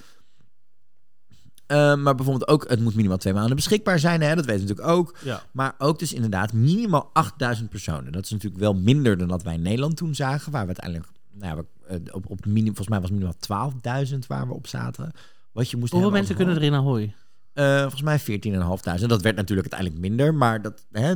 Eh, maar bijvoorbeeld ook, het moet minimaal twee maanden beschikbaar zijn. Hè? Dat weten we natuurlijk ook. Ja. Maar ook dus inderdaad minimaal 8000 personen. Dat is natuurlijk wel minder dan dat wij in Nederland toen zagen. Waar we uiteindelijk, nou ja, we, eh, op, op minim, volgens mij was het minimaal 12.000 waar we op zaten. Wat je moest Hoeveel mensen kunnen er in Ahoy? eh, volgens mij 14.500. Dat werd natuurlijk uiteindelijk minder, maar dat, hè,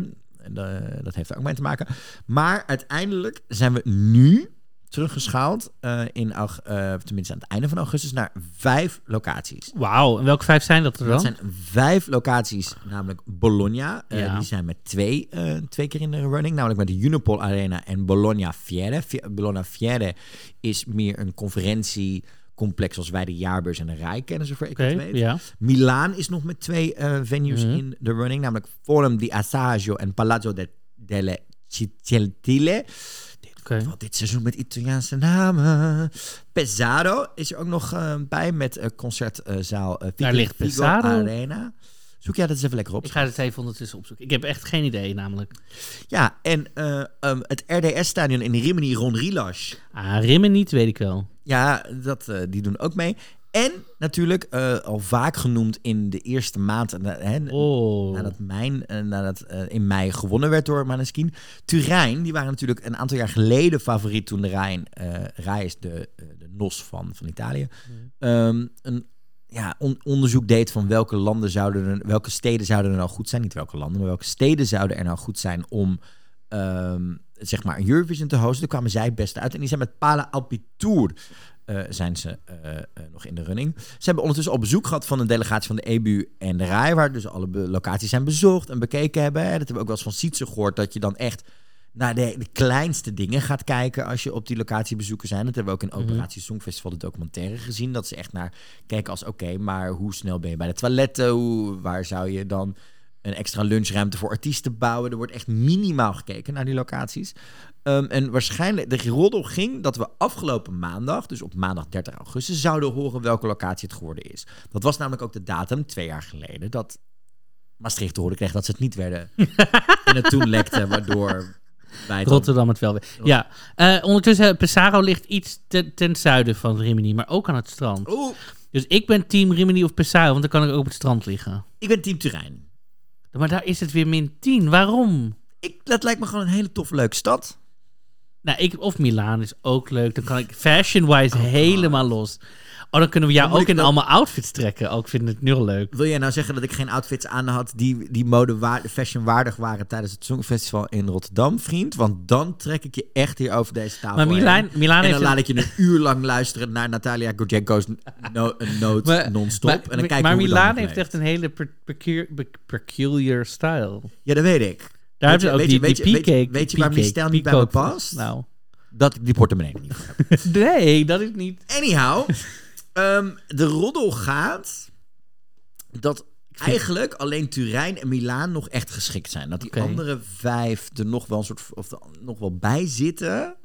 dat heeft er ook mee te maken. Maar uiteindelijk zijn we nu teruggeschaald, eh, in, eh, tenminste aan het einde van augustus, naar vijf locaties. Wauw. En welke vijf zijn dat er dan? Dat zijn vijf locaties, namelijk Bologna. eh, Ja. Die zijn met twee, eh, twee keer in de running, namelijk met de Unipol Arena en Bologna Fiere. Fi- Bologna Fiere is meer een conferentiecomplex zoals wij de Jaarbeurs en de Rij kennen, zover ik het weet. ja. Milaan is nog met twee eh, venues Mhm. in de running, namelijk Forum di Assaggio en Palazzo de, delle. Oké. Wat dit seizoen met Italiaanse namen. Pesaro is er ook nog eh, bij met uh, concertzaal uh, Daar ligt Pesaro. Arena. Zoek jij dat eens even lekker op. Ik ga het even ondertussen opzoeken. Ik heb echt geen idee namelijk. Ja, en eh, ehm, het RDS-stadion in Rimini Ron Rilas. Ah, Rimmen niet, weet ik wel. Ja, dat, eh, die doen ook mee. En natuurlijk, eh, al vaak genoemd in de eerste maand, na- hè, Oh. nadat, mijn, eh, nadat eh, in mei gewonnen werd door Maneskin. Turijn, die waren natuurlijk een aantal jaar geleden favoriet toen de Rijn, eh Rij is de, eh, de NOS van, van Italië, ehm, een ja, on- onderzoek deed van welke landen zouden er, welke steden zouden er nou goed zijn. Niet welke landen, maar welke steden zouden er nou goed zijn om ehm, zeg maar een Eurovision te hosten. Daar kwamen zij het beste uit. En die zijn met Pala Alpitour eh, zijn ze eh, eh, nog in de running. Ze hebben ondertussen al bezoek gehad van een delegatie van de EBU en de RAI, waar dus alle locaties zijn bezocht en bekeken hebben. Dat hebben we ook wel eens van Sietse gehoord, dat je dan echt naar de, de kleinste dingen gaat kijken als je op die locatie bezoeken zijn. Dat hebben we ook in Operatie Songfestival de documentaire gezien. Dat ze echt naar kijken als oké, maar hoe snel ben je bij de toiletten? Hoe, waar zou je dan een extra lunchruimte voor artiesten bouwen? Er wordt echt minimaal gekeken naar die locaties. Ehm, en waarschijnlijk, de roddel ging dat we afgelopen maandag, dus op maandag 30 augustus, zouden horen welke locatie het geworden is. Dat was namelijk ook de datum, twee jaar geleden, dat Maastricht te horen kreeg dat ze het niet werden. <laughs> en het toen lekte, waardoor het Rotterdam het wel weer. Ja, eh, ondertussen, Pesaro ligt iets te- ten zuiden van Rimini, maar ook aan het strand. Oeh, Dus ik ben team Rimini of Pesaro, want dan kan ik ook op het strand liggen. ik ben team Turijn. Maar daar is het weer min 10. Waarom? Ik, dat lijkt me gewoon een hele toffe, leuke stad. Nou, ik, of Milaan is ook leuk. Dan kan ik fashion-wise helemaal los. Oh, dan kunnen we jou Dan ook in wel- allemaal outfits trekken. Ook vind ik het nu al leuk. Wil jij nou zeggen dat ik geen outfits aan had die, die mode waar, fashion waardig waren tijdens het Songfestival in Rotterdam, vriend? Want dan trek ik je echt hier over deze tafel Maar Milaan, heen. Milaan En heeft... dan laat ik je een uur lang luisteren naar Natalia Gorjenko's no, noot Maar- non-stop. maar, en dan kijken maar Milaan nog heeft echt een hele peculiar style. Ja, dat weet ik. Daar ze je- ook die, weet die je- weet weet je waar mijn stijl niet bij me past? Nou, Dat ik die portemonnee niet heb. <laughs> nee, dat is niet... Anyhow, ehm, de roddel gaat dat eigenlijk alleen Turijn en Milaan nog echt geschikt zijn. Dat die andere vijf er nog wel een soort of er nog wel bij zitten,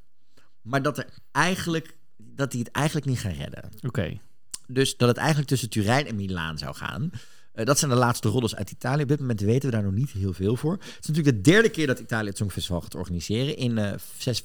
maar dat er eigenlijk dat die het eigenlijk niet gaan redden. Oké. Dus dat het eigenlijk tussen Turijn en Milaan zou gaan. Eh, dat zijn de laatste roddels uit Italië. Op dit moment weten we daar nog niet heel veel voor. Het is natuurlijk de derde keer dat Italië het Songfestival gaat organiseren. In eh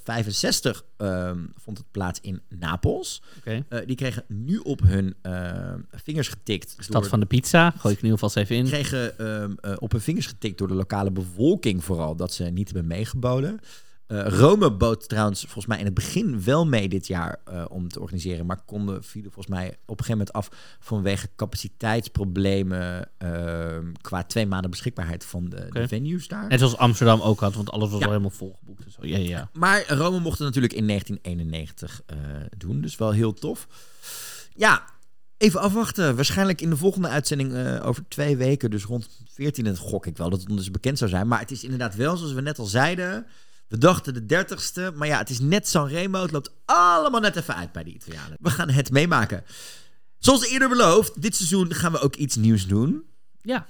65 ehm, vond het plaats in Napels. Eh, die kregen nu op hun eh, vingers getikt. Stad van de pizza. Gooi ik nu alvast even in. kregen ehm, eh, op hun vingers getikt door de lokale bevolking vooral dat ze niet hebben meegeboden. Eh, Rome bood trouwens volgens mij in het begin wel mee dit jaar eh, om te organiseren, maar konden vielen volgens mij op een gegeven moment af vanwege capaciteitsproblemen ehm, qua twee maanden beschikbaarheid van de, de venues daar. Net zoals Amsterdam ook had, want alles was Ja. al helemaal volgeboekt. en zo. Ja, ja. Maar Rome mocht het natuurlijk in 1991 eh, doen, dus wel heel tof. Ja, even afwachten. Waarschijnlijk in de volgende uitzending over twee weken, dus rond 14 gok ik wel dat het dus bekend zou zijn. Maar het is inderdaad wel, zoals we net al zeiden, we dachten de dertigste, maar ja, het is net Sanremo. Het loopt allemaal net even uit bij de Italianen. We gaan het meemaken. Zoals eerder beloofd, dit seizoen gaan we ook iets nieuws doen. Ja.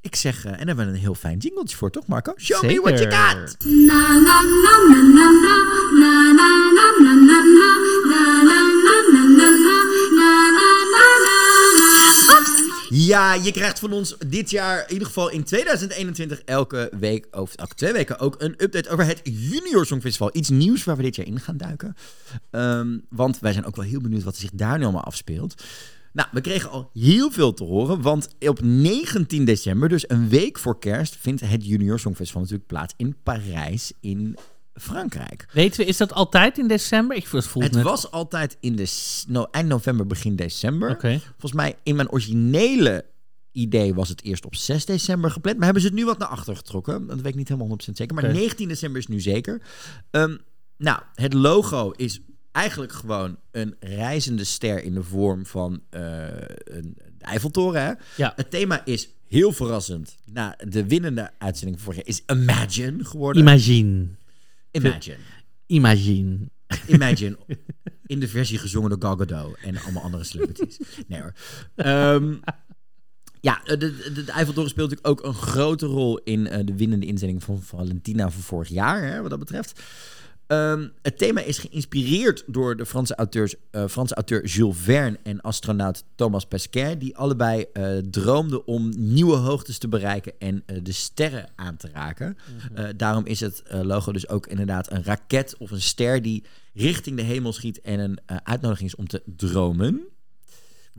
Ik zeg, en daar hebben we een heel fijn jingletje voor, toch Marco? Show me what you got! Ja, je krijgt van ons dit jaar, in ieder geval in 2021, elke week, of twee weken ook een update over het Junior Songfestival. Iets nieuws waar we dit jaar in gaan duiken. Ehm, want wij zijn ook wel heel benieuwd wat er zich daar nu allemaal afspeelt. Nou, we kregen al heel veel te horen, want op 19 december, dus een week voor kerst, vindt het Junior Songfestival natuurlijk plaats in Parijs in Frankrijk. Weten we, is dat altijd in december? Ik voel het Het net... was altijd in de no, eind november, begin december. Volgens mij in mijn originele idee was het eerst op 6 december gepland. Maar hebben ze het nu wat naar achter getrokken? Dat weet ik niet helemaal 100% zeker. Maar Oké. 19 december is nu zeker. Ehm, nou, het logo is eigenlijk gewoon een reizende ster in de vorm van eh, een Eiffeltoren. Hè? Ja. Het thema is heel verrassend. Na de winnende uitzending van vorig jaar is Imagine geworden. Imagine. Imagine. Imagine. Imagine. <laughs> In de versie gezongen door Gal Gadot en allemaal andere celebrities. Nee hoor. Ehm, ja, de, de, de Eiffeltoren speelt natuurlijk ook een grote rol in eh, de winnende inzending van Valentina van vorig jaar, hè, wat dat betreft. Ehm, het thema is geïnspireerd door de Franse, auteurs, eh, Franse auteur Jules Verne en astronaut Thomas Pesquet, die allebei eh, droomden om nieuwe hoogtes te bereiken en eh, de sterren aan te raken. Eh, daarom is het logo dus ook inderdaad een raket of een ster die richting de hemel schiet en een uitnodiging is om te dromen.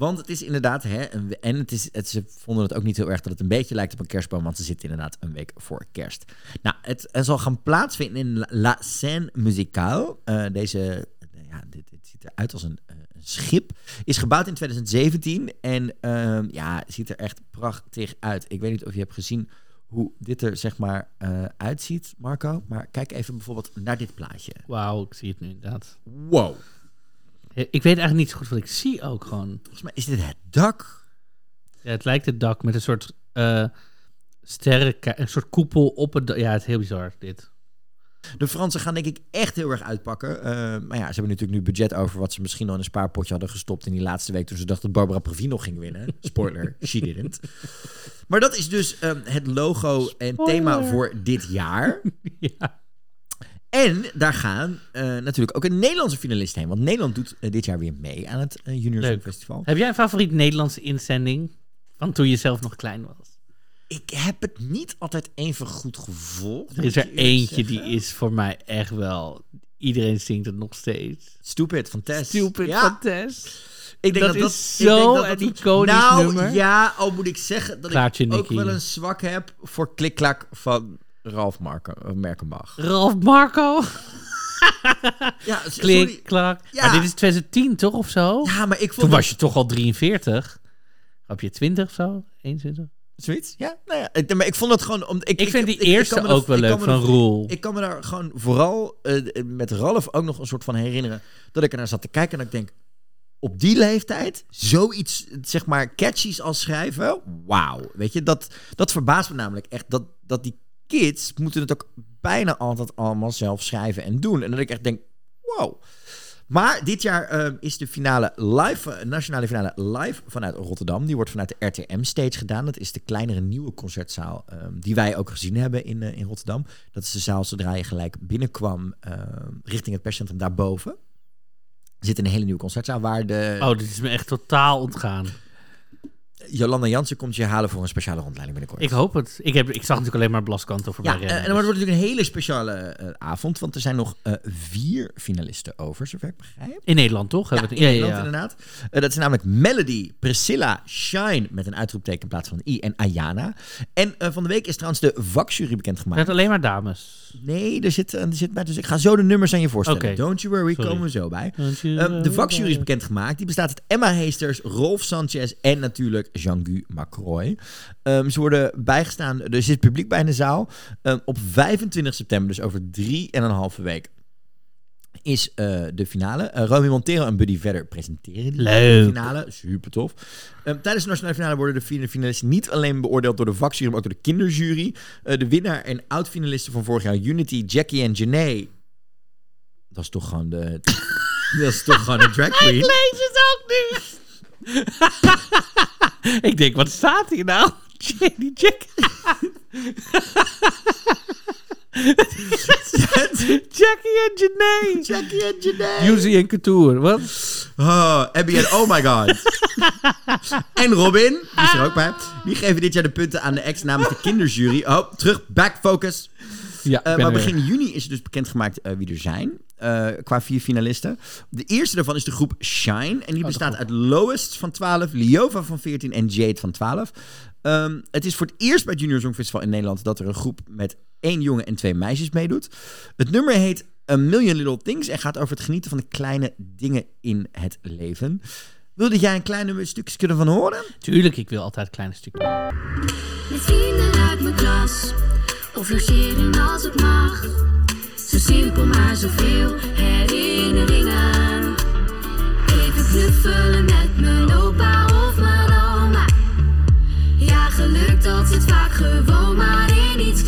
Want het is inderdaad, hè, en het is, het, ze vonden het ook niet heel erg dat het een beetje lijkt op een kerstboom, want ze zitten inderdaad een week voor kerst. Nou, het, het zal gaan plaatsvinden in La- Scène Musicale. Eh, deze, eh, ja, dit, dit ziet eruit als een, eh, een schip. Is gebouwd in 2017 en ehm, ja, ziet er echt prachtig uit. Ik weet niet of je hebt gezien hoe dit er zeg maar uitziet, Marco. Maar kijk even bijvoorbeeld naar dit plaatje. Wauw, ik zie het nu inderdaad. Wow. Ik weet eigenlijk niet zo goed wat ik zie ook gewoon. Volgens mij is dit het dak. Ja, het lijkt het dak met een soort eh sterren, een soort koepel op het dak. Ja, het is heel bizar dit. De Fransen gaan denk ik echt heel erg uitpakken. Eh, maar ja, ze hebben natuurlijk nu budget over wat ze misschien al in een spaarpotje hadden gestopt in die laatste week toen ze dachten dat Barbara Pravi nog ging winnen. <laughs> Spoiler, she didn't. Maar dat is dus ehm, het logo en thema voor dit jaar. <laughs> ja. En daar gaan eh, natuurlijk ook een Nederlandse finalist heen. Want Nederland doet eh, dit jaar weer mee aan het eh, Junior. Songfestival. Heb jij een favoriet Nederlandse inzending van toen je zelf nog klein was? Ik heb het niet altijd even goed gevolgd. Er is er eentje die is voor mij echt wel... Iedereen zingt het nog steeds. Stupid van Tess. Stupid Ja. van Tess. Ik denk Dat dat, is ik denk zo dat een dat- iconisch nou, nummer. ja, al moet ik zeggen dat Klaartje ik ook wel een zwak heb voor klikklak van Ralf Marken, eh, Merkenbach. Ralf Marco. <laughs> Ja, Klik, sorry. klak. Ja. Maar dit is 2010 toch of zo? Ja, maar ik vond Toen dat- was je toch al 43? Heb je 20 of zo? 21? zoiets. Ja, nou ja. Ik, maar ik vond het gewoon. Om, ik, Ik vind die kan eerste er- ook wel ik leuk van Roel. Ik kan me daar gewoon vooral eh, met Ralf ook nog een soort van herinneren dat ik er naar zat te kijken en dat ik denk. Op die leeftijd, zoiets, zeg maar, catchies als schrijven. Wauw. Weet je, dat, dat verbaast me namelijk echt. Dat, dat die kids moeten het ook bijna altijd allemaal zelf schrijven en doen. En dat ik echt denk, wow. Maar dit jaar eh, is de finale live, eh, nationale finale live vanuit Rotterdam. Die wordt vanuit de RTM-stage gedaan. Dat is de kleinere nieuwe concertzaal eh, die wij ook gezien hebben in, eh, in Rotterdam. Dat is de zaal zodra je gelijk binnenkwam eh, richting het perscentrum daarboven. Zit een hele nieuwe concertzaal waar de Oh, dit is me echt totaal ontgaan. Jolanda Jansen komt je halen voor een speciale rondleiding binnenkort. Ik hoop het. Ik, heb, ik zag natuurlijk alleen maar Blaskanto voorbij Ja, eh, rennen. en dan wordt het natuurlijk een hele speciale eh, avond, want er zijn nog eh, vier finalisten over, zover ik begrijp. In Nederland toch? Ja, in Nederland inderdaad. Eh, dat zijn namelijk Melody, Priscilla, Shine met een uitroepteken in plaats van i en Ayana. En eh, van de week is trouwens de vakjury bekendgemaakt. Met alleen maar dames. Nee, er zit, er zit bij, dus ik ga zo de nummers aan je voorstellen. Oké. Don't you worry, Sorry. komen we zo bij. Eh, de vakjury is bekendgemaakt. Die bestaat uit Emma Heesters, Rolf Sanchez en natuurlijk Jean-Gu Macroy. Ehm, ze worden bijgestaan, er zit publiek bij in de zaal. Ehm, op 25 september, dus over drie en een halve week, is eh, de finale. Eh Romy Montero en Buddy Vedder presenteren die Leuk. finale. Super tof. Ehm, tijdens de nationale finale worden de fina- finalisten niet alleen beoordeeld door de vakjury, maar ook door de kinderjury. Eh, de winnaar en oud-finalisten van vorig jaar, Unity, Jackie en Janae. Dat is toch gewoon de... <laughs> dat is toch gewoon een drag queen. lees het ook nu. <laughs> ik denk, wat staat hier nou? <laughs> Jenny Jack. <laughs> Jackie en Janae. Jackie en Janae. Yuzi en Couture. Wat? Oh, Abby en oh my god. en Robin, die is er ook bij. Die geven dit jaar de punten aan de ex namens de kinderjury. Oh, terug, back focus. Ja, ben maar weer. begin juni is dus bekendgemaakt eh wie er zijn. Eh, qua vier finalisten. De eerste daarvan is de groep Shine. En die bestaat uit Lowest van 12, Liova van 14 en Jade van 12. Ehm, het is voor het eerst bij het Junior Songfestival in Nederland dat er een groep met één jongen en twee meisjes meedoet. Het nummer heet A Million Little Things en gaat over het genieten van de kleine dingen in het leven. Wilde jij een klein stukje kunnen van horen? Tuurlijk, ik wil altijd kleine stukjes. Met vrienden uit mijn klas, of logeren als het mag. Zo simpel maar zoveel herinneringen. Even knuffelen met mijn opa of mijn oma. Ja, geluk dat zit vaak gewoon maar in iets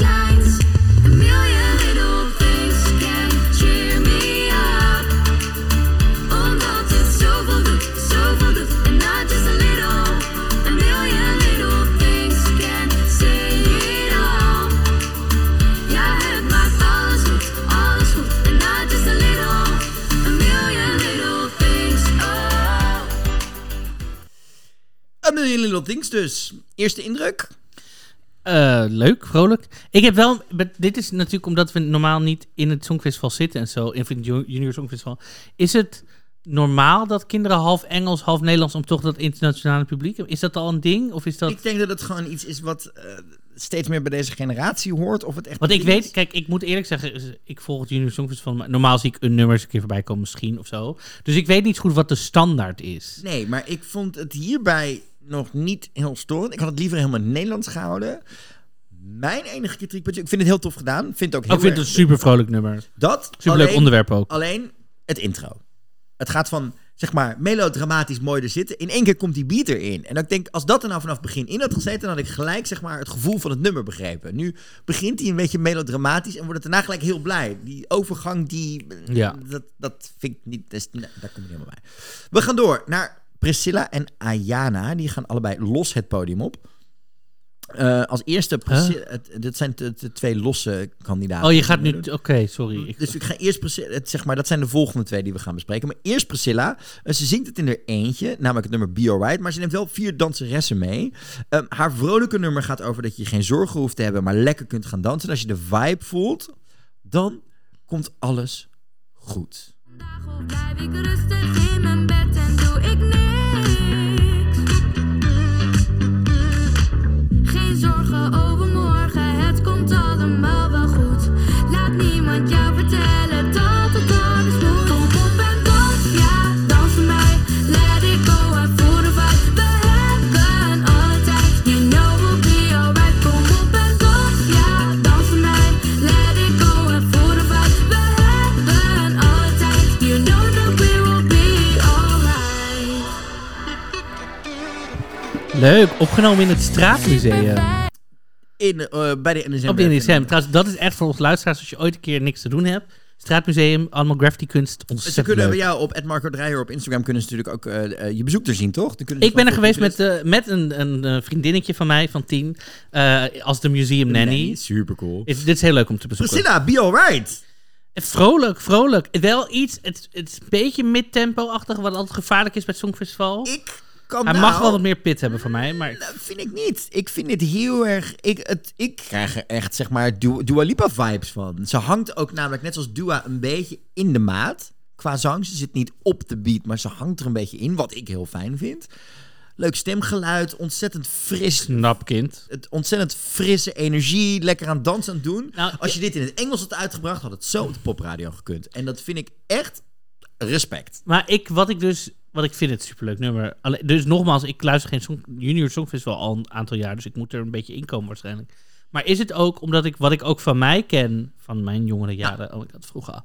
Little Things dus. Eerste indruk? Eh, leuk, vrolijk. Ik heb wel, dit is natuurlijk omdat we normaal niet in het Songfestival zitten en zo, in het Ju- Junior Songfestival. Is het normaal dat kinderen half Engels, half Nederlands om toch dat internationale publiek? Is dat al een ding? Of is dat... Ik denk dat het gewoon iets is wat eh, steeds meer bij deze generatie hoort. Of het echt Want ik weet, kijk, ik moet eerlijk zeggen, ik volg het Junior Songfestival, maar normaal zie ik een nummer eens een keer voorbij komen misschien of zo. Dus ik weet niet goed wat de standaard is. Nee, maar ik vond het hierbij nog niet heel storend. Ik had het liever helemaal in het Nederlands gehouden. Mijn enige kritiekpuntje, ik vind het heel tof gedaan. Vind ook heel ik vind het een super vrolijk nummer. dat. Super leuk onderwerp ook. Alleen het intro. Het gaat van, zeg maar, melodramatisch mooi er zitten. In één keer komt die beat erin. En ik denk, als dat er nou vanaf het begin in had gezeten... dan had ik gelijk, zeg maar, het gevoel van het nummer begrepen. Nu begint hij een beetje melodramatisch... en wordt het daarna gelijk heel blij. Die overgang, die... Ja. Dat, dat vind ik niet... Dat daar kom ik helemaal bij. We gaan door naar Priscilla en Ayana. Die gaan allebei los het podium op. Eh, als eerste, Priscilla, dit zijn de, twee losse kandidaten. Oh, je gaat nu... Oké, sorry. Ik- Dus ik ga eerst Priscilla, zeg maar, dat zijn de volgende twee die we gaan bespreken. Maar eerst Priscilla. Eh, ze zingt het in haar eentje, namelijk het nummer Be Alright. Maar ze neemt wel vier danseressen mee. Ehm, haar vrolijke nummer gaat over dat je geen zorgen hoeft te hebben, maar lekker kunt gaan dansen. En als je de vibe voelt, dan komt alles goed. Of blijf ik rustig in mijn bed en doe ik niks. Geen zorgen over Leuk, opgenomen in het Straatmuseum. In, eh, bij de NSM. Op de NSM. Trouwens, dat is echt voor ons luisteraars als je ooit een keer niks te doen hebt. Straatmuseum, allemaal graffiti kunst. Ze Ontzettend kunnen bij leuk. jou op Marco Dreyer op Instagram kunnen ze natuurlijk ook eh, eh, je bezoek er zien, toch? Dan kunnen ze Ik ben er geweest met, met een, een vriendinnetje van mij van tien. als de museum nanny. Super cool. Is, dit is heel leuk om te bezoeken. Priscilla, Be Alright. Vrolijk, vrolijk. Wel iets, het, het is een beetje mid-tempo-achtig, wat altijd gevaarlijk is bij het Songfestival. Ik kan Hij nou... mag wel wat meer pit hebben van mij, maar... Nou, vind ik niet. Ik vind het heel erg... Ik, het, ik krijg er echt, zeg maar, Dua, Dua Lipa vibes van. Ze hangt ook namelijk, net zoals Dua, een beetje in de maat. Qua zang. Ze zit niet op de beat, maar ze hangt er een beetje in. Wat ik heel fijn vind. Leuk stemgeluid. Ontzettend fris. Snap, kind. Het ontzettend frisse energie. Lekker aan dansen aan het doen. Nou, Als je dit in het Engels had uitgebracht, had het zo op de popradio gekund. En dat vind ik echt respect. Maar ik, wat ik dus, wat ik vind het superleuk nummer. Alle- dus nogmaals, ik luister geen song, Junior Songfestival al een aantal jaar, dus ik moet er een beetje in komen waarschijnlijk. Maar is het ook omdat ik, wat ik ook van mij ken, van mijn jongere jaren, oh ik had vroeger al.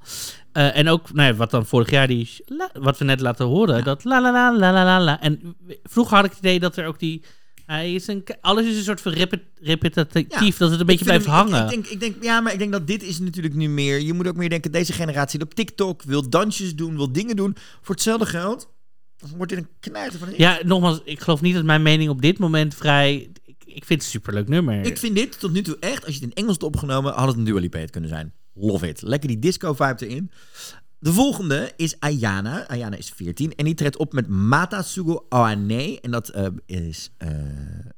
Eh, en ook, nou ja, wat dan vorig jaar, die, la- wat we net laten horen, dat la la la la la la. En vroeger had ik het idee dat er ook die, hij is een, alles is een soort van repet- repetitief, dat het een beetje blijft hem- hangen. Ik, denk, ik denk, ja, maar ik denk dat dit is natuurlijk nu meer. Je moet ook meer denken, deze generatie op TikTok wil dansjes doen, wil dingen doen. Voor hetzelfde geld wordt dit een knijter van ja, nogmaals, ik geloof niet dat mijn mening op dit moment vrij, ik, ik vind het een superleuk nummer. Ik vind dit tot nu toe echt, als je het in Engels had opgenomen, had het een Dua Lipa kunnen zijn. Love it. Lekker die disco vibe erin. De volgende is Ayana. Ayana is 14 en die treedt op met Mata Sugo Awane. En dat eh, is, eh,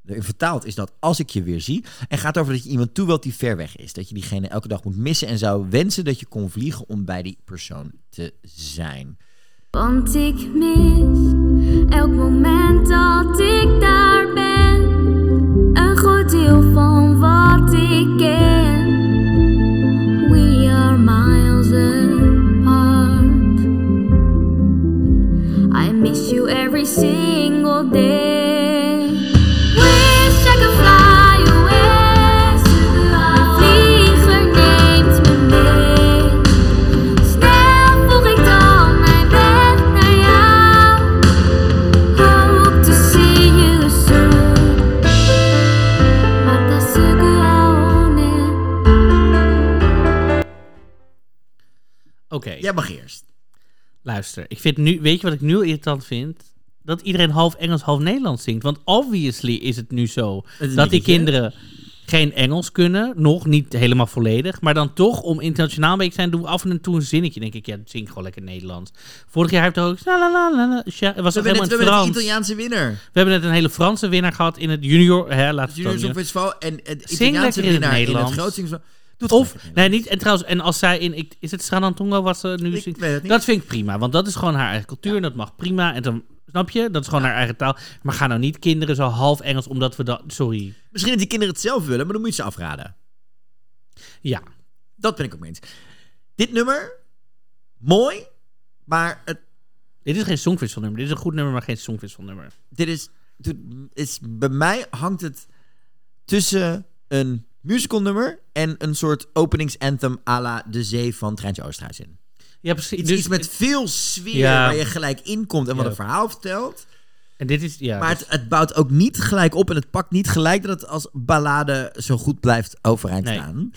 vertaald is dat als ik je weer zie. En gaat over dat je iemand toewilt die ver weg is. Dat je diegene elke dag moet missen en zou wensen dat je kon vliegen om bij die persoon te zijn. Want ik mis elk moment dat ik daar ben. Een groot deel van wat ik ken. We are miles apart. I miss you every single day. Luister, ik vind nu, weet je wat ik nu irritant vind? Dat iedereen half Engels, half Nederlands zingt. Want obviously is het nu zo dat die kinderen geen Engels kunnen, nog niet helemaal volledig, maar dan toch om internationaal beetje te zijn, doen we af en toe een zinnetje. Denk ik, ja, zing gewoon lekker Nederlands. Vorig jaar heeft hij ook, het was We hebben, helemaal net, we hebben Italiaanse winnaar. We hebben net een hele Franse winnaar gehad in het junior, hè, laat Het Junior Songfestival en het Italiaanse lekker in het winnaar in het Nederlands. grootzingsval. Doe het Of, nee, niet. En trouwens, en als zij in, ik, is het Stranantongo wat ze nu zingt? Dat vind ik prima, want dat is gewoon haar eigen cultuur en dat mag prima. En dan, snap je, dat is gewoon haar eigen taal. Maar ga nou niet kinderen zo half Engels, omdat we dat, sorry. Misschien dat die kinderen het zelf willen, maar dan moet je ze afraden. Ja, Dat ben ik ook mee eens. Dit nummer, mooi, maar het, dit is geen songfestivalnummer. Dit is een goed nummer, maar geen songfestivalnummer. dit is, dit is... Bij mij hangt het tussen een musical nummer en een soort openingsanthem à la De Zee van Treintje Oosterhuis in. Ja, precies. Iets, Dus- iets met veel sfeer Ja. waar je gelijk in komt en wat Ja. een verhaal vertelt. En dit is, ja. Maar het, het bouwt ook niet gelijk op en het pakt niet gelijk dat het als ballade zo goed blijft overeind Nee. staan.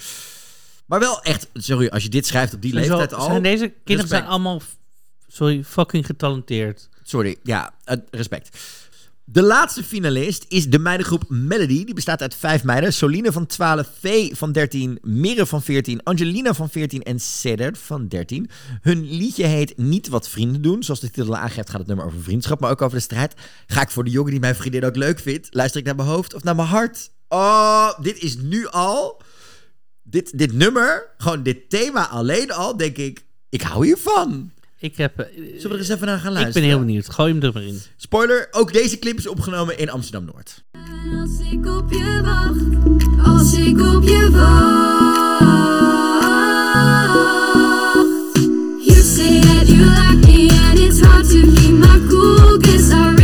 Maar wel echt, sorry, als je dit schrijft op die leeftijd al. Zijn deze kinderen Respect. zijn allemaal, sorry, fucking getalenteerd. Sorry, ja, eh, respect. De laatste finalist is de meidengroep Melody. Die bestaat uit vijf meiden. Soline van 12, Vee van 13, Mirre van 14, Angelina van 14 en Cedert van 13. Hun liedje heet Niet wat vrienden doen. Zoals de titel aangeeft gaat het nummer over vriendschap, maar ook over de strijd. Ga ik voor de jongen die mijn vriendin ook leuk vindt? Luister ik naar mijn hoofd of naar mijn hart? Oh, dit is nu al... Dit, dit nummer, gewoon dit thema alleen al, denk ik... Ik hou hiervan. Ik heb, eh, Zullen we er eens even naar gaan ik luisteren? ben heel benieuwd. Gooi hem er maar in. Spoiler, ook deze clip is opgenomen in Amsterdam-Noord. Als ik op je wacht, als ik op je wacht. You say that you like me and it's hard to keep my cool. Guess I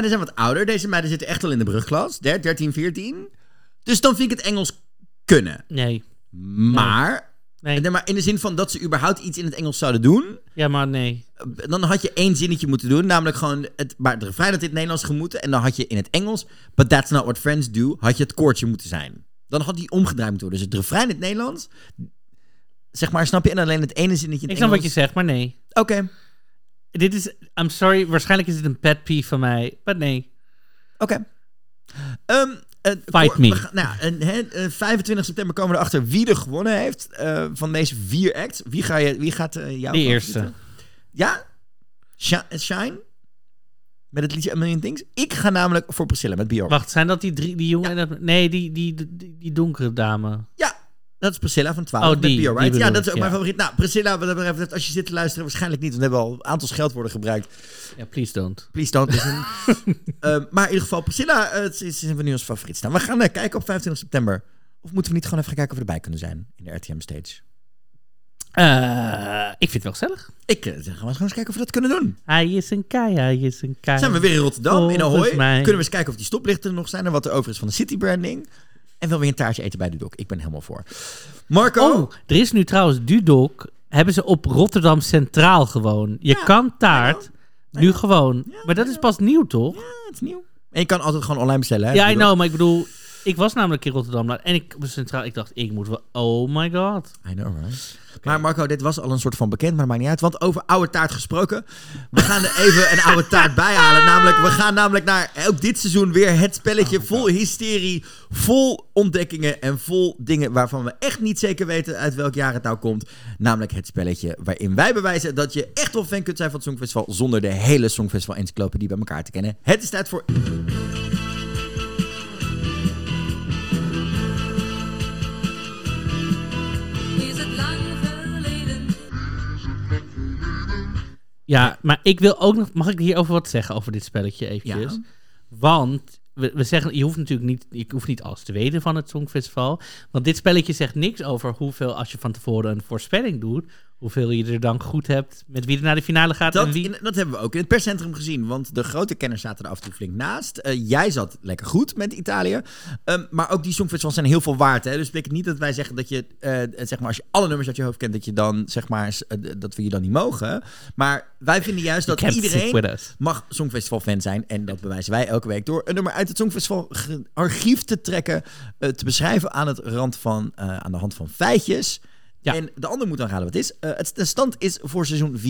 meiden zijn wat ouder. Deze meiden zitten echt al in de brugklas. 13, 14. Dus dan vind ik het Engels kunnen. Nee. Maar, Nee. nee, maar in de zin van dat ze überhaupt iets in het Engels zouden doen... Ja, maar nee. dan had je één zinnetje moeten doen. Namelijk gewoon het, maar de refrein had in het Nederlands gemoeten. En dan had je in het Engels, but that's not what friends do, had je het koortje moeten zijn. Dan had die omgedraaid moeten worden. Dus het refrein in het Nederlands, zeg maar, snap je? En alleen het ene zinnetje in Ik snap wat je zegt, maar nee. Oké, Dit is, I'm sorry, waarschijnlijk is het een pet peeve van mij, maar nee. oké. Ehm, eh, Fight me. gaan- nou, en, hè, eh, 25 september komen we erachter wie er gewonnen heeft eh, van deze vier acts. Wie, ga je, wie gaat eh jou De eerste. Ja? Shi- Shine? Met het liedje A Million Things? Ik ga namelijk voor Priscilla met Bjork. Wacht, zijn dat die drie, die jongen? en dat- Nee, die, die, die, die donkere dame. Ja, dat is Priscilla van 12. Oh, met die, Be Alright. die Ja, dat is ook mijn favoriet. Nou, Priscilla, wat dat betreft, als je zit te luisteren, waarschijnlijk niet. Want we hebben al een aantal scheldwoorden gebruikt. Ja, please don't. Please don't listen. <laughs> Ehm, maar in ieder geval, Priscilla uh, is, is we nu als favoriet staan. We gaan eh, kijken op 25 september. Of moeten we niet gewoon even gaan kijken of we erbij kunnen zijn in de RTM Stage? Eh, ik vind het wel gezellig. Ik eh, zeg, gaan we eens kijken of we dat kunnen doen. Hij is een kei, hij is een kei. Zijn we weer in Rotterdam, in Ahoy. mij. Kunnen we eens kijken of die stoplichten er nog zijn en wat er over is van de city branding. En wil weer een taartje eten bij de dok. Ik ben helemaal voor. Marco. Oh, er is nu trouwens Dudok. Hebben ze op Rotterdam Centraal gewoon. Je Ja, kan taart nu gewoon. Maar dat is pas nieuw, toch? Ja, het is nieuw. En je kan altijd gewoon online bestellen. Hè? Ja, I know, maar ik bedoel... Ik was namelijk in Rotterdam en ik was centraal. Ik dacht, ik moet wel... Oh my god. I know, right? Maar Marco, dit was al een soort van bekend, maar dat maakt niet uit. Want over oude taart gesproken. We gaan er even een oude taart <laughs> bijhalen. Namelijk, we gaan namelijk naar ook dit seizoen weer het spelletje vol hysterie. Vol ontdekkingen en vol dingen waarvan we echt niet zeker weten uit welk jaar het nou komt. Namelijk het spelletje waarin wij bewijzen dat je echt wel fan kunt zijn van het Songfestival. Zonder de hele Songfestival encyclopedie bij elkaar te kennen. Het is tijd voor... Ja, maar ik wil ook nog... Mag ik hierover wat zeggen over dit spelletje eventjes? Ja. Want we, we zeggen, je hoeft natuurlijk niet, je hoeft niet alles te weten van het Songfestival. Want dit spelletje zegt niks over hoeveel, als je van tevoren een voorspelling doet, hoeveel je er dan goed hebt met wie er naar de finale gaat en Dat, wie... in- dat hebben we ook in het perscentrum gezien. Want de grote kenners zaten er af en toe flink naast. Eh, jij zat lekker goed met Italië. Ehm, maar ook die songfestivals zijn heel veel waard. Hè? Dus betekent niet dat wij zeggen dat je, eh, zeg maar, als je alle nummers uit je hoofd kent, dat je dan, zeg maar, eh, dat we je dan niet mogen. Maar wij vinden juist dat iedereen mag Songfestival-fan zijn. En dat bewijzen wij elke week door een nummer uit het Songfestival-archief te trekken. te beschrijven aan, het rand van, aan de hand van feitjes. Ja. En de ander moet dan raden wat het is. Eh, het, de stand is voor seizoen 4-0-0.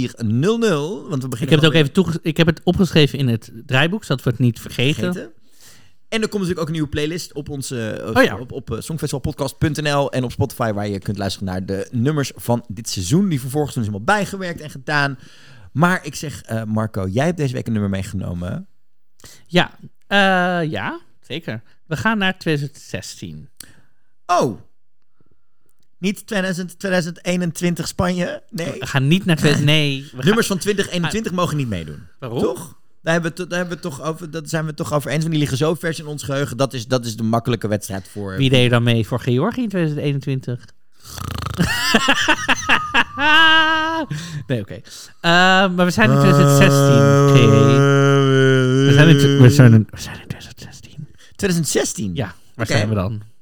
Want we beginnen Ik heb het ook even toege- ik heb het opgeschreven in het draaiboek, zodat we het niet vergeten. vergeten. En er komt natuurlijk ook een nieuwe playlist op onze op, Oh ja. op, op eh, songfestivalpodcast.nl en op Spotify waar je kunt luisteren naar de nummers van dit seizoen die vervolgens toen is helemaal bijgewerkt en gedaan. Maar ik zeg eh, Marco, jij hebt deze week een nummer meegenomen. Ja, eh, ja, zeker. We gaan naar 2016. Oh. Niet 2000, 2021 Spanje? Nee. We gaan niet naar 2000. Nee, we gaan, Nummers van 2021 mogen niet meedoen. waarom? Toch? Daar hebben, we, daar hebben we toch over, dat zijn we toch over eens. Want die liggen zo vers in ons geheugen. Dat is, dat is de makkelijke wedstrijd voor. Wie deed er dan mee voor Georgië in 2021? <laughs> nee, oké. Eh, maar we zijn in 2016. Oké. We zijn in, we, zijn in, we zijn in 2016. 2016? Ja, waar zijn we dan?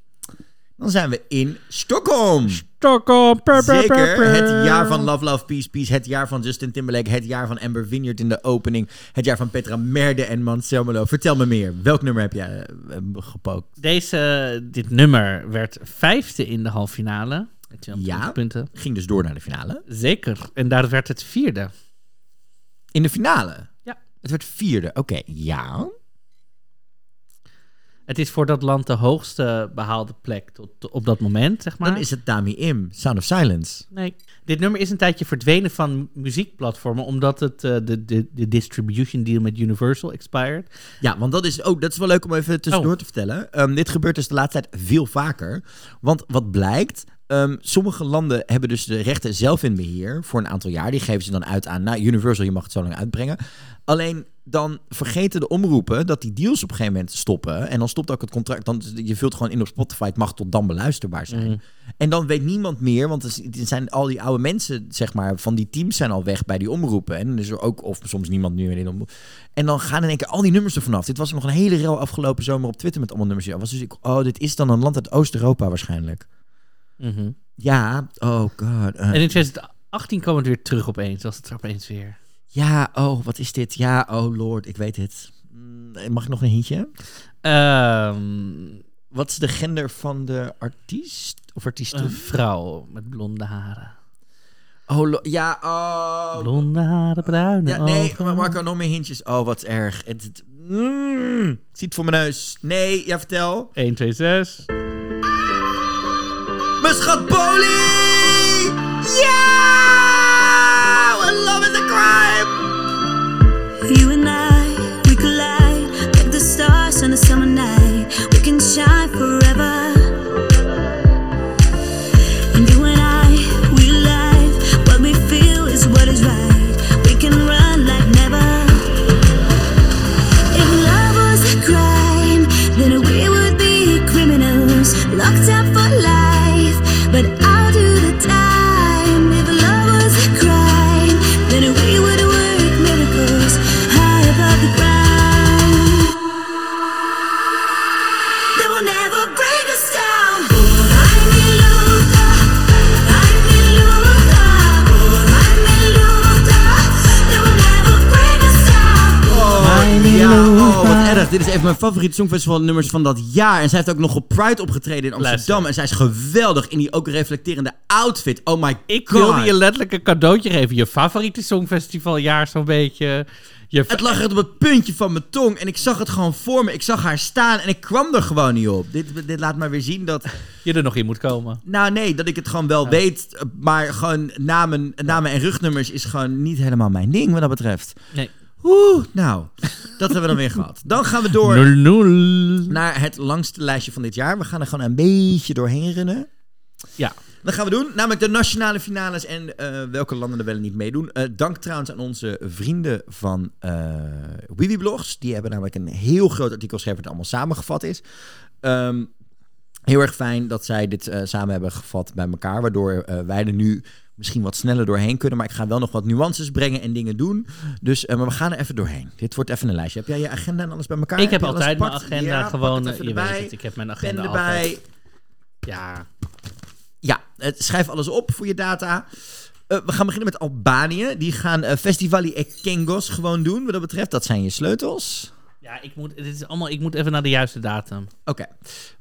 Dan zijn we in Stockholm. Stockholm. Zeker. Het jaar van Love, Love, Peace, Peace. Het jaar van Justin Timberlake. Het jaar van Amber Vineyard in de opening. Het jaar van Petra Merde en Manselmelo. Vertel me meer. Welk nummer heb jij eh, gepookt? Deze, dit nummer werd vijfde in de halve finale. Met 220 Ja. punten. Ging dus door naar de finale. Zeker. En daar werd het vierde. In de finale? Ja. Het werd vierde. Oké, ja. Het is voor dat land de hoogste behaalde plek tot op dat moment, zeg maar. Dan is het Dami Im. Sound of Silence. Nee. Dit nummer is een tijdje verdwenen van muziekplatformen, omdat het eh, de, de, de distribution deal met Universal expired. Ja, want dat is, ook, dat is wel leuk om even tussendoor Oh. te vertellen. Ehm, dit gebeurt dus de laatste tijd veel vaker. Want wat blijkt, ehm, sommige landen hebben dus de rechten zelf in beheer voor een aantal jaar. Die geven ze dan uit aan, nou, Universal, je mag het zo lang uitbrengen. Alleen dan vergeten de omroepen dat die deals op een gegeven moment stoppen. En dan stopt ook het contract. Dan, je vult gewoon in op Spotify, het mag tot dan beluisterbaar zijn. Mhm. En dan weet niemand meer, want er zijn al die oude mensen, zeg maar, van die teams zijn al weg bij die omroepen. En dan is er ook, of soms niemand meer in de omroep. En dan gaan in één keer al die nummers er vanaf. Dit was nog een hele rel afgelopen zomer op Twitter met allemaal nummers. Ja, was dus ik, oh, dit is dan een land uit Oost-Europa waarschijnlijk. Mhm. Ja, oh god. eh, En in 2018 kwam het weer terug opeens, was het er opeens weer. ja, oh, wat is dit? Ja, oh lord, ik weet het. Mm, Mag ik nog een hintje? Ehm, Wat is de gender van de artiest? Of artiesten? een vrouw met blonde haren. Oh, ja, oh. Blonde haren, bruine Ja, nee, ogen. maar Marco, nog meer hintjes. Oh, wat erg. Het, het, mm, ik zie het voor mijn neus. Nee, ja, vertel. 1, 2, 6. Mijn schat Polly! What love is a crime! You and I, we collide like the stars on a summer favoriete songfestival nummers van dat jaar. En zij heeft ook nog op Pride opgetreden in Amsterdam. Luister. En zij is geweldig in die ook reflecterende outfit. Oh my Ik god. wilde je letterlijk een cadeautje geven. Je favoriete songfestivaljaar zo'n beetje. Je Het lag echt op het puntje van mijn tong. En ik zag het gewoon voor me. Ik zag haar staan en ik kwam er gewoon niet op. Dit, dit laat maar weer zien dat... <laughs> je er nog in moet komen. Nou nee, dat ik het gewoon wel weet. Maar gewoon namen, namen en rugnummers is gewoon niet helemaal mijn ding wat dat betreft. Nee. Oeh, nou, dat hebben we dan weer <laughs> gehad. Dan gaan we door 0-0. naar het langste lijstje van dit jaar. We gaan er gewoon een beetje doorheen rennen. Ja. Dat gaan we doen, namelijk de nationale finales en eh, welke landen er wel en niet meedoen. Eh, dank trouwens aan onze vrienden van eh Wiwi Blogs. Die hebben namelijk een heel groot artikel geschreven dat allemaal samengevat is. Ehm, heel erg fijn dat zij dit samen hebben gevat bij elkaar. Waardoor wij er nu misschien wat sneller doorheen kunnen. Maar ik ga wel nog wat nuances brengen en dingen doen. Dus eh, maar we gaan er even doorheen. Dit wordt even een lijstje. Heb jij je agenda en alles bij elkaar? Ik heb altijd mijn agenda Ja, gewoon. Je weet erbij. het, ik heb mijn agenda erbij. altijd. Ja, Ja, schrijf alles op voor je data. Eh, we gaan beginnen met Albanië. Die gaan eh, Festivali Ekengos gewoon doen, wat dat betreft. Dat zijn je sleutels. ja ik, moet, dit is allemaal, ik moet even naar de juiste datum. Oké.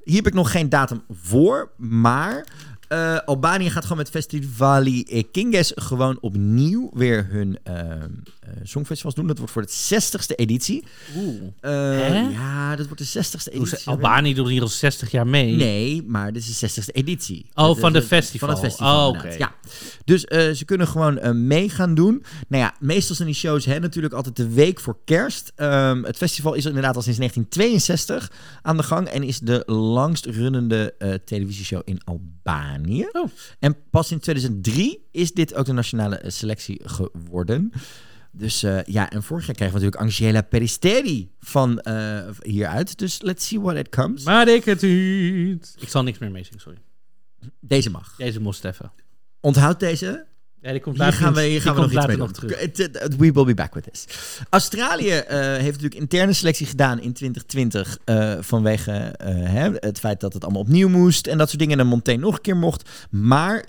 Hier heb ik nog geen datum voor, maar eh, Albanië gaat gewoon met Festivali Ekinges gewoon opnieuw weer hun eh, eh, songfestivals doen. Dat wordt voor de 60ste editie. Oeh. Eh, ja, dat wordt de 60ste Doen editie. Albanië doet hier al 60 jaar mee. Nee, maar dit is de 60ste editie. Oh, van de festival. Van het festival, Oh, oké. Ja. Dus eh, ze kunnen gewoon eh, mee gaan doen. Nou ja, meestal zijn die shows hè, natuurlijk altijd de week voor kerst. Ehm, het festival is inderdaad al sinds 1962 aan de gang... en is de langst runnende eh, televisieshow in Albanië. Oh. En pas in 2003 is dit ook de nationale eh, selectie geworden... Dus eh, ja, en vorig jaar kregen we natuurlijk Angela Peristeri van eh, hieruit. Dus let's see what it comes. Maar ik het niet. Ik zal niks meer meezingen, sorry. Deze mag. Deze moest even. Onthoud deze. Ja, die komt Hier later gaan we, nog- hier die gaan we nog komt iets mee later doen. nog terug. We will be back with this. Australië eh, heeft natuurlijk interne selectie gedaan in 2020 eh, vanwege eh, hè, het feit dat het allemaal opnieuw moest en dat soort dingen en Montaigne nog een keer mocht. Maar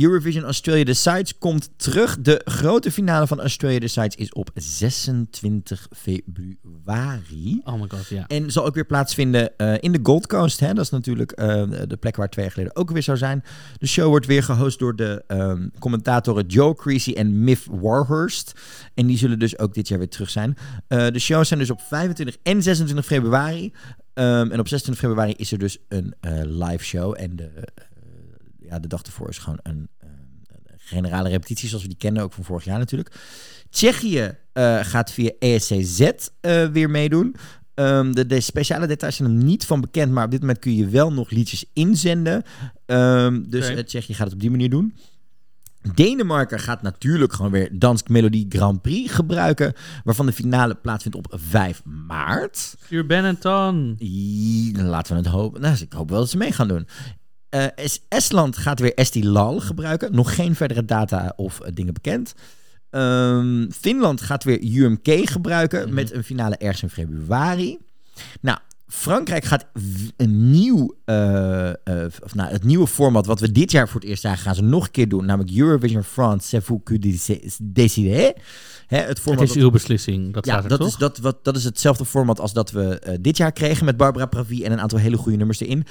Eurovision Australia Decides komt terug. De grote finale van Australia Decides is op 26 februari. Oh my god, ja. En zal ook weer plaatsvinden eh, in de Gold Coast. Hè? Dat is natuurlijk eh, de plek waar twee jaar geleden ook weer zou zijn. De show wordt weer gehost door de ehm, commentatoren Joe Creasy en Miff Warhurst. En die zullen dus ook dit jaar weer terug zijn. Eh, de shows zijn dus op 25 en 26 februari. Ehm, en op 26 februari is er dus een live show. En de, ja, de dag ervoor is gewoon een generale repetitie, zoals we die kennen, ook van vorig jaar natuurlijk. Tsjechië eh, gaat via ESCZ eh, weer meedoen. Ehm, de, de speciale details zijn er niet van bekend, maar op dit moment kun je wel nog liedjes inzenden. Ehm, dus Oké. eh, Tsjechië gaat het op die manier doen. Denemarken gaat natuurlijk gewoon weer Dansk Melodie Grand Prix gebruiken, waarvan de finale plaatsvindt op 5 maart. Stuur Benetton. Laten we het hopen. Nou, ik hoop wel dat ze mee gaan doen. Eh, es- Estland gaat weer Estilal gebruiken. Nog geen verdere data of eh, dingen bekend. Ehm, Finland gaat weer UMK gebruiken Mhm. met een finale ergens in februari. Nou, Frankrijk gaat een nieuw, eh, of, nou, het nieuwe format wat we dit jaar voor het eerst zagen, gaan ze nog een keer doen. Namelijk Eurovision France, c'est vous déci- décidez. Hè, het Het format is dat- uw beslissing. Dat ja, dat toch? is, dat, wat, dat is hetzelfde format als dat we eh, dit jaar kregen met Barbara Pravi en een aantal hele goede nummers erin.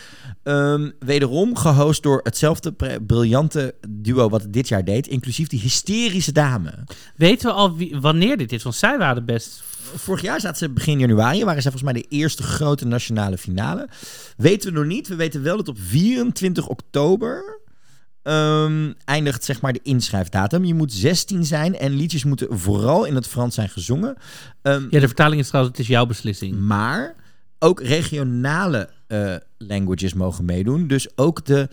Ehm, wederom gehost door hetzelfde briljante duo wat het dit jaar deed, inclusief die hysterische dame. Weten we al wie, wanneer dit is? Want zij waren best... Vorig jaar zaten ze begin januari, waren ze volgens mij de eerste grote nationale finale. Weten we nog niet. We weten wel dat op 24 oktober ehm, eindigt zeg maar de inschrijfdatum. Je moet 16 zijn en liedjes moeten vooral in het Frans zijn gezongen. Ehm, Ja, de vertaling is trouwens, het is jouw beslissing. Maar ook regionale eh, languages mogen meedoen. Dus ook de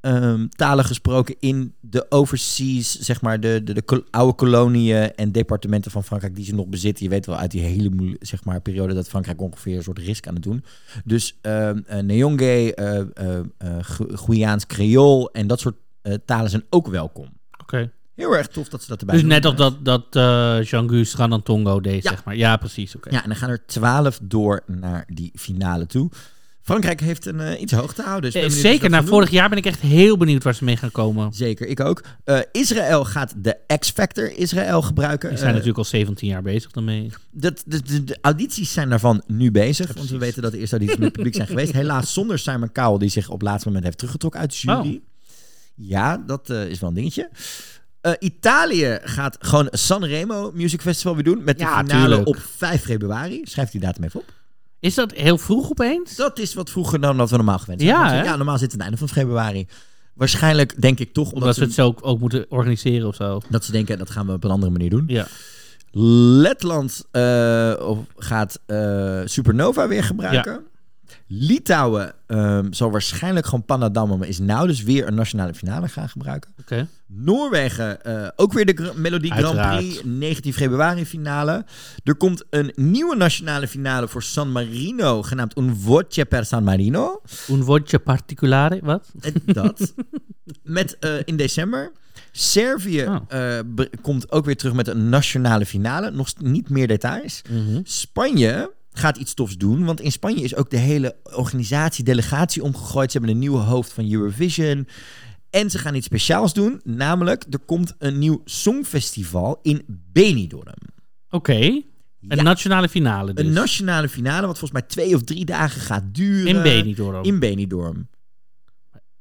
ehm, talen gesproken in de overseas, zeg maar, de, de, de oude koloniën en departementen van Frankrijk die ze nog bezitten. Je weet wel uit die hele zeg maar, periode dat Frankrijk ongeveer een soort risk aan het doen. Dus ehm eh, Neonge, eh, Gu- Guyaans Creool en dat soort talen zijn ook welkom. Oké. Heel erg tof dat ze dat erbij Dus doen. net als dat, dat eh Jean-Gus Ranantongo deed, Ja. zeg maar. Ja, precies. Oké. Ja, en dan gaan er twaalf door naar die finale toe. Frankrijk heeft een eh, iets hoog te houden. Dus Eh, Zeker, na doen. vorig jaar ben ik echt heel benieuwd waar ze mee gaan komen. Zeker, ik ook. Eh, Israël gaat de X-Factor Israël gebruiken. Die zijn Eh, natuurlijk al 17 jaar bezig daarmee. dat, de, de, de audities zijn daarvan nu bezig. want we weten dat de eerste audities met het publiek zijn geweest. Helaas zonder Simon Cowell, die zich op het laatste moment heeft teruggetrokken uit de jury. Oh. Ja, dat eh, is wel een dingetje. Eh, Italië gaat gewoon Sanremo Music Festival weer doen. Met de Ja, finale tuurlijk. op 5 februari. Schrijf die datum even op. Is dat heel vroeg opeens? Dat is wat vroeger dan wat we normaal gewend zijn. Ja, hè? ja, normaal zit het aan het einde van februari. Waarschijnlijk denk ik toch omdat, Omdat ze, het zo ook, ook moeten organiseren of zo. dat ze denken dat gaan we op een andere manier doen. Ja. Letland eh, gaat eh, Supernova weer gebruiken. Litouwen ehm, zal waarschijnlijk gewoon Panadam, maar is nou dus weer een nationale finale gaan gebruiken. Oké. Noorwegen, eh, ook weer de Gra- Melodie Grand. Prix, 19 februari finale. Er komt een nieuwe nationale finale voor San Marino, genaamd Un Voce per San Marino. Un voce particolare, wat? Dat. <laughs> Met eh, in december. Servië Oh. eh, komt ook weer terug met een nationale finale. Nog niet meer details. Mhm. Spanje gaat iets tofs doen. Want in Spanje is ook de hele organisatie, delegatie omgegooid. Ze hebben een nieuwe hoofd van Eurovision. En ze gaan iets speciaals doen. Namelijk, er komt een nieuw songfestival in Benidorm. Oké, een Ja, nationale finale dus. een nationale finale, wat volgens mij twee of drie dagen gaat duren. in Benidorm. In Benidorm.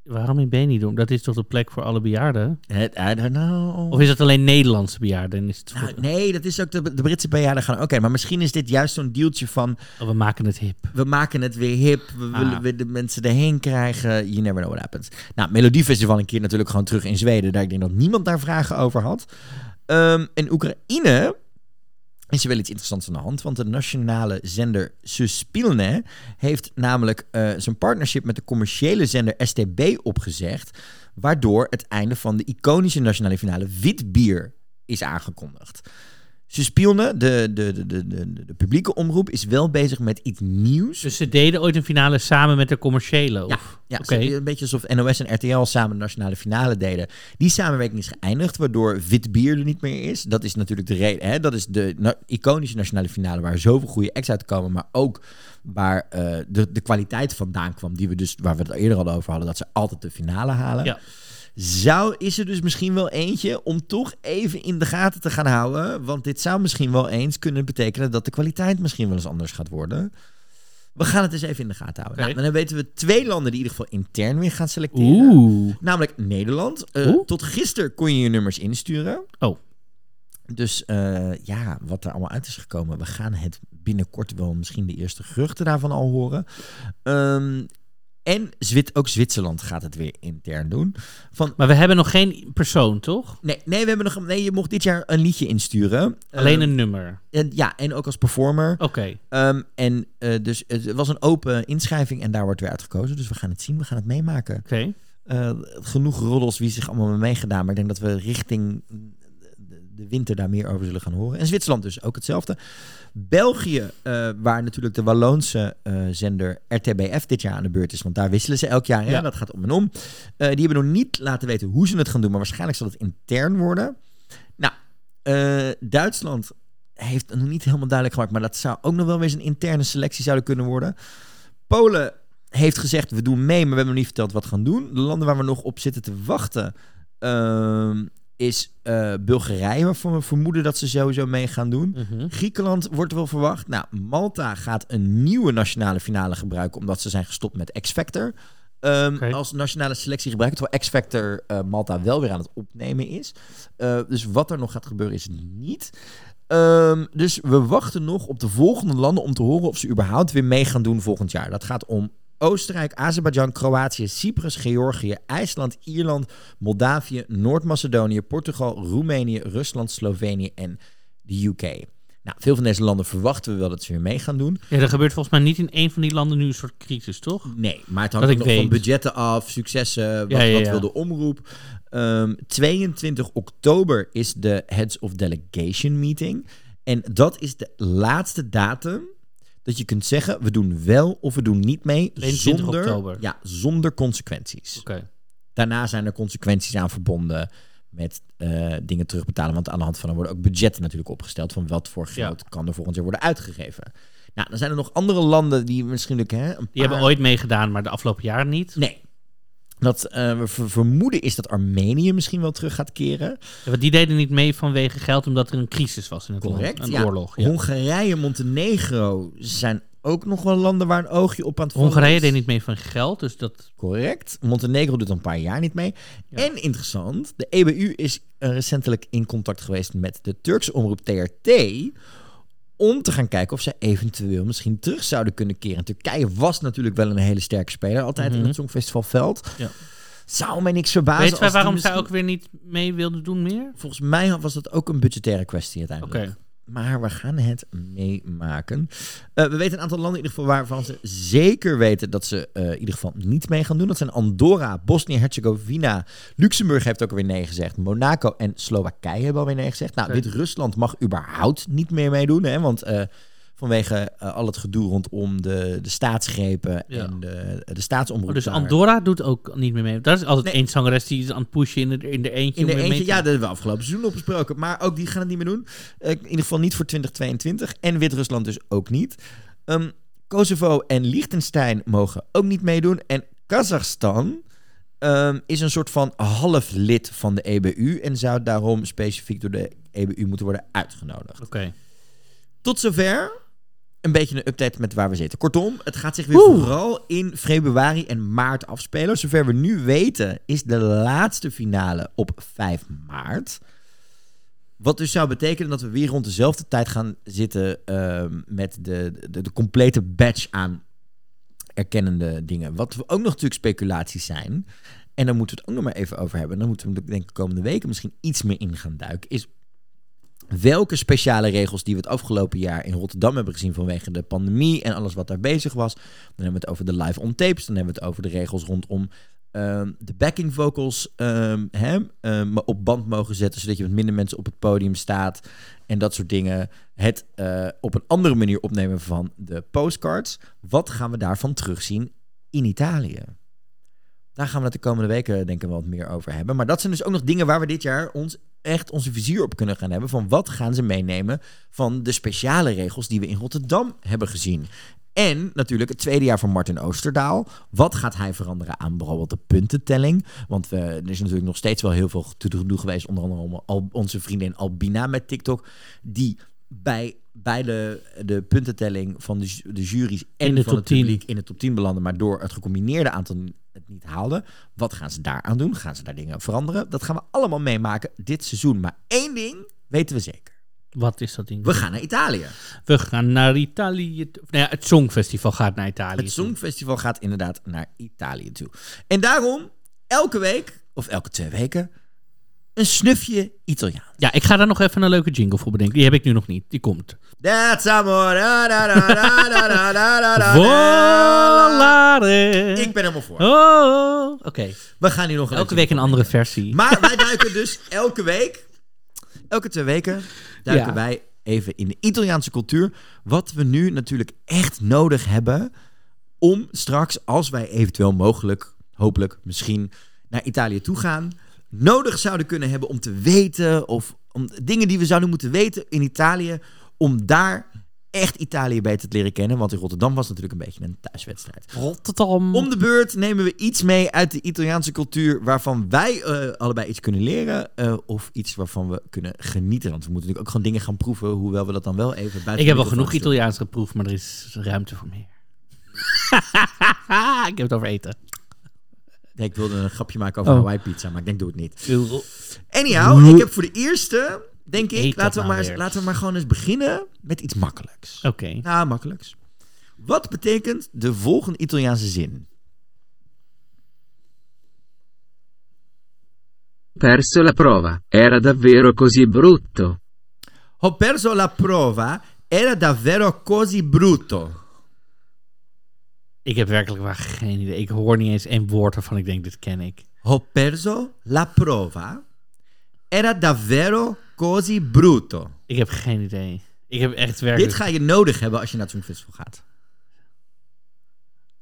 Waarom in Benidorm? Dat is toch de plek voor alle bejaarden? Het- I don't know. Of is het alleen Nederlandse bejaarden? En is het Nou, nee, dat is ook de, de Britse bejaarden gaan. Oké, maar misschien is dit juist zo'n deeltje van Oh, we maken het hip. we maken het weer hip, we Ah. willen weer de mensen erheen krijgen. You never know what happens. Nou, Melodiefestival een keer natuurlijk gewoon terug in Zweden, daar ik denk dat niemand daar vragen over had. Ehm in Oekraïne is er wel iets interessants aan de hand, want de nationale zender Suspilne heeft namelijk eh, zijn partnership met de commerciële zender STB opgezegd, waardoor het einde van de iconische nationale finale Witbier is aangekondigd. Suspilne, de, de, de, de, de, de publieke omroep, is wel bezig met iets nieuws. Dus ze deden ooit een finale samen met de commerciële? Of? Ja, Oké. ze- een beetje alsof NOS en RTL samen de nationale finale deden. Die samenwerking is geëindigd, waardoor wit bier er niet meer is. Dat is natuurlijk de reden. Hè? Dat is de na- iconische nationale finale waar zoveel goede acts uitkomen, maar ook waar eh, de, de kwaliteit vandaan kwam, die we dus, waar we het eerder al over hadden, dat ze altijd de finale halen. Ja. Zou, is er dus misschien wel eentje om toch even in de gaten te gaan houden. Want dit zou misschien wel eens kunnen betekenen dat de kwaliteit misschien wel eens anders gaat worden. We gaan het eens even in de gaten houden. Nou, dan weten we twee landen die in ieder geval intern weer gaan selecteren. Oeh. Namelijk Nederland. Eh, tot gisteren kon je je nummers insturen. Oh. Dus eh, ja, wat er allemaal uit is gekomen. We gaan het binnenkort wel misschien de eerste geruchten daarvan al horen. Ehm, en Zwit, ook Zwitserland gaat het weer intern doen. Van, Maar we hebben nog geen persoon, toch? nee, nee, we hebben nog, nee, je mocht dit jaar een liedje insturen. Alleen Ehm, een nummer. en, ja, en ook als performer. Oké. Ehm, en eh, dus het was een open inschrijving en daar wordt weer uitgekozen. Dus we gaan het zien, we gaan het meemaken. Oké. Eh, genoeg roddels wie zich allemaal hebben meegedaan. Maar ik denk dat we richting de, winter daar meer over zullen gaan horen. En Zwitserland dus ook hetzelfde. België, eh, waar natuurlijk de Walloonse eh, zender RTBF dit jaar aan de beurt is. Want daar wisselen ze elk jaar. Hè? Ja. Dat gaat om en om. Eh, die hebben nog niet laten weten hoe ze het gaan doen. Maar waarschijnlijk zal het intern worden. Nou, Duitsland heeft nog niet helemaal duidelijk gemaakt. Maar dat zou ook nog wel weer eens een interne selectie zouden kunnen worden. Polen heeft gezegd, we doen mee, maar we hebben nog niet verteld wat we gaan doen. De landen waar we nog op zitten te wachten ehm, is eh, Bulgarije, waarvan we vermoeden dat ze sowieso mee gaan doen. Mhm. Griekenland wordt wel verwacht. Nou, Malta gaat een nieuwe nationale finale gebruiken, omdat ze zijn gestopt met X-Factor. Ehm. Als nationale selectie gebruiken, terwijl X-Factor eh, Malta wel weer aan het opnemen is. Eh, dus wat er nog gaat gebeuren is niet. Ehm, dus we wachten nog op de volgende landen om te horen of ze überhaupt weer mee gaan doen volgend jaar. Dat gaat om Oostenrijk, Azerbeidzjan, Kroatië, Cyprus, Georgië, IJsland, Ierland, Moldavië, Noord-Macedonië, Portugal, Roemenië, Rusland, Slovenië en de UK. Nou, veel van deze landen verwachten we wel dat ze weer mee gaan doen. Ja, er gebeurt volgens mij niet in één van die landen nu een soort crisis, toch? Nee, maar het hangt ook nog van budgetten af, successen, wat, Ja, ja, wat wil de omroep. Ehm, 22 oktober is de Heads of Delegation meeting. En dat is de laatste datum dat je kunt zeggen, we doen wel of we doen niet mee. 22 Zonder, oktober. Ja, zonder consequenties. Oké. Daarna zijn er consequenties aan verbonden met eh, dingen terugbetalen. Want aan de hand van er worden ook budgetten natuurlijk opgesteld van wat voor geld kan er volgend jaar worden uitgegeven. Nou, dan zijn er nog andere landen die misschien ook, hè, een Die hebben ooit meegedaan, maar de afgelopen jaren niet. Nee. Dat eh, we ver- vermoeden is dat Armenië misschien wel terug gaat keren. Ja, want die deden niet mee vanwege geld, omdat er een crisis was in het Correct. land. Een ja. oorlog. Ja. Hongarije, Montenegro zijn ook nog wel landen waar een oogje op aan het vallen Hongarije deed niet mee van geld, dus dat... Correct. Montenegro doet al een paar jaar niet mee. Ja. En interessant, de EBU is eh, recentelijk in contact geweest met de Turkse omroep TRT... om te gaan kijken of zij eventueel misschien terug zouden kunnen keren. Turkije was natuurlijk wel een hele sterke speler, altijd in Mhm. het Songfestivalveld. Ja. Zou mij niks verbazen Weet die waarom zij ook weer niet mee wilden doen meer? Volgens mij was dat ook een budgettaire kwestie Oké. uiteindelijk. Maar we gaan het meemaken. Eh, we weten een aantal landen in ieder geval waarvan ze zeker weten dat ze eh, in ieder geval niet mee gaan doen. Dat zijn Andorra, Bosnië-Herzegovina, Luxemburg heeft ook alweer nee gezegd. Monaco en Slowakije hebben alweer nee gezegd. Nou, Oké. Wit-Rusland mag überhaupt niet meer meedoen. Hè, want eh, Vanwege eh, al het gedoe rondom de, de staatsgrepen Ja. en de, de staatsomroep. Oh, dus. Andorra doet ook niet meer mee. Dat is altijd Nee. één zangeres die is aan het pushen in de, in de eentje. In de mee eentje, ja, dat hebben we afgelopen seizoen opgesproken. Maar ook die gaan het niet meer doen. Eh, in ieder geval niet voor 2022. En Wit-Rusland dus ook niet. Ehm, Kosovo en Liechtenstein mogen ook niet meedoen. En Kazachstan ehm, is een soort van half lid van de EBU. En zou daarom specifiek door de EBU moeten worden uitgenodigd. Oké. Tot zover een beetje een update met waar we zitten. Kortom, het gaat zich weer Oeh. vooral in februari en maart afspelen. Zover we nu weten is de laatste finale op 5 maart. Wat dus zou betekenen dat we weer rond dezelfde tijd gaan zitten ehm, met de, de, de complete batch aan erkennende dingen. Wat we ook nog natuurlijk speculaties zijn. En daar moeten we het ook nog maar even over hebben. En dan moeten we denk ik de komende weken misschien iets meer in gaan duiken. Is welke speciale regels die we het afgelopen jaar in Rotterdam hebben gezien vanwege de pandemie en alles wat daar bezig was. Dan hebben we het over de live on tapes. Dan hebben we het over de regels rondom ehm, de backing vocals ehm, hè, ehm, op band mogen zetten, zodat je met minder mensen op het podium staat en dat soort dingen. Het eh, op een andere manier opnemen van de postcards. Wat gaan we daarvan terugzien in Italië? Daar gaan we het de komende weken denk ik wel wat meer over hebben. Maar dat zijn dus ook nog dingen waar we dit jaar ons echt onze vizier op kunnen gaan hebben. Van wat gaan ze meenemen van de speciale regels die we in Rotterdam hebben gezien. En natuurlijk het tweede jaar van Martin Oosterdaal. Wat gaat hij veranderen aan bijvoorbeeld de puntentelling? Want we, er is natuurlijk nog steeds wel heel veel te doen geweest. Onder andere onze vriendin Albina met TikTok. Die bij, bij de, de puntentelling van de, de jury's en In de van top het 10. publiek in de top 10 belanden. Maar door het gecombineerde aantal het niet haalde. Wat gaan ze daaraan doen? Gaan ze daar dingen veranderen? Dat gaan we allemaal meemaken dit seizoen. Maar één ding weten we zeker. Wat is dat ding? We gaan naar Italië. We gaan naar Italië. toe. Nou ja, het Songfestival gaat naar Italië. Het toe. Songfestival gaat inderdaad naar Italië toe. En daarom elke week, of elke twee weken, een snufje Italiaan. Ja, ik ga daar nog even een leuke jingle voor bedenken. Die heb ik nu nog niet. Die komt. That's amore. Ik ben helemaal voor. Oh, oké. We gaan hier nog Elke week een andere versie. Maar wij duiken dus elke week, elke twee weken, duiken Ja. wij even in de Italiaanse cultuur. Wat we nu natuurlijk echt nodig hebben om straks, als wij eventueel mogelijk, hopelijk, misschien naar Italië toe gaan, nodig zouden kunnen hebben om te weten, of om dingen die we zouden moeten weten in Italië, om daar echt Italië beter te leren kennen. Want in Rotterdam was natuurlijk een beetje een thuiswedstrijd. Rotterdam. Om de beurt nemen we iets mee uit de Italiaanse cultuur waarvan wij eh, allebei iets kunnen leren. eh, of iets waarvan we kunnen genieten. Want we moeten natuurlijk ook gewoon dingen gaan proeven, hoewel we dat dan wel even buiten Ik heb al genoeg. Italiaans geproefd, maar er is ruimte voor meer. <laughs> ik heb het over eten. Nee, ik wilde een grapje maken over Oh. Hawaii pizza, maar ik denk doe het niet. Oké. Anyhow, ik heb voor de eerste, denk ik, laten we, nou maar, weer. laten we maar gewoon eens beginnen met iets makkelijks. Nou, makkelijks. Wat betekent de volgende Italiaanse zin? Perso la prova. Era davvero così brutto. Ho perso la prova, era davvero così brutto. Ik heb werkelijk waar geen idee. Ik hoor niet eens één woord waarvan ik denk, dit ken ik. Ho perso la prova. Era davvero così brutto. Ik heb geen idee. Ik heb echt werkelijk... Dit ga je nodig hebben als je naar het Songfestival gaat.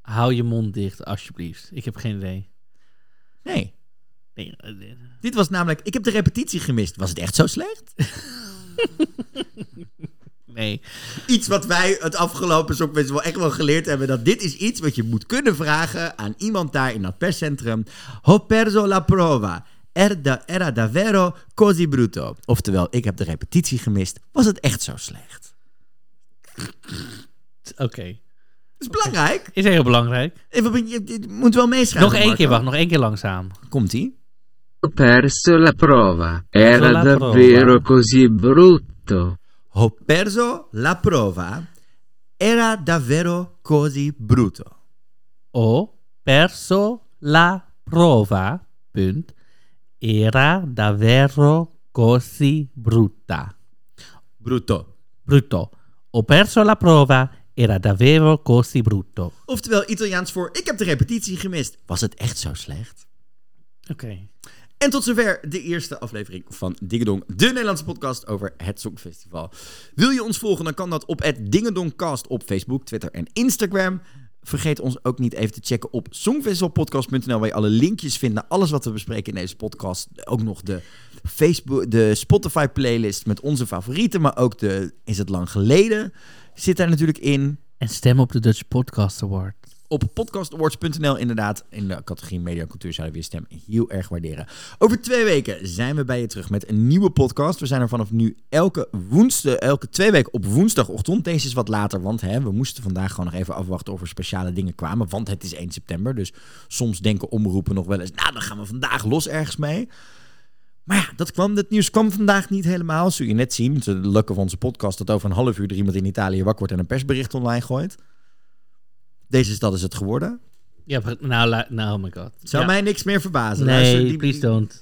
Hou je mond dicht, alsjeblieft. Ik heb geen idee. Nee. Nee, eh, nee. Dit was namelijk... Ik heb de repetitie gemist. Was het echt zo slecht? <laughs> Iets wat wij het afgelopen Songfestival echt wel geleerd hebben. Dat dit is iets wat je moet kunnen vragen aan iemand daar in dat perscentrum. Ho perso la prova. Era, da- era davvero così brutto. Oftewel, ik heb de repetitie gemist. Was het echt zo slecht? Oké. Dat is belangrijk. Is heel belangrijk. Even, je, je moet wel meeschrijven. nog één Marco. keer, wacht. Nog één keer langzaam. Komt-ie? Ho perso la prova. Era davvero così brutto. Ho perso la prova. Era davvero così brutto. Ho perso la prova. Punt. Era davvero così brutta. Brutto. Brutto. Ho perso la prova. Era davvero così brutto. Oftewel Italiaans voor ik heb de repetitie gemist. Was het echt zo slecht? Oké. En tot zover de eerste aflevering van Dingedong, de Nederlandse podcast over het Songfestival. Wil je ons volgen, dan kan dat op het Dingedongcast op Facebook, Twitter en Instagram. Vergeet ons ook niet even te checken op songfestivalpodcast.nl, waar je alle linkjes vindt naar alles wat we bespreken in deze podcast. Ook nog de, Facebook, de Spotify playlist met onze favorieten, maar ook de Is het lang geleden zit daar natuurlijk in. En stem op de Dutch Podcast Award. Op podcastawards.nl inderdaad. In de categorie media cultuur zouden we je stem heel erg waarderen. Over twee weken zijn we bij je terug met een nieuwe podcast. We zijn er vanaf nu elke woensdag, elke twee weken op woensdagochtend. Deze is wat later, want hè, we moesten vandaag gewoon nog even afwachten of er speciale dingen kwamen. Want het is 1 september, dus soms denken omroepen nog wel eens... nou, dan gaan we vandaag los ergens mee. Maar ja, dat kwam, het nieuws kwam vandaag niet helemaal. Zul je net zien, de lukken van onze podcast... dat over een half uur er iemand in Italië wakker wordt en een persbericht online gooit. Deze stad is het geworden. Ja, nou, nou, oh my god. Zou Ja. mij niks meer verbazen. Nee, Luister, die- please don't.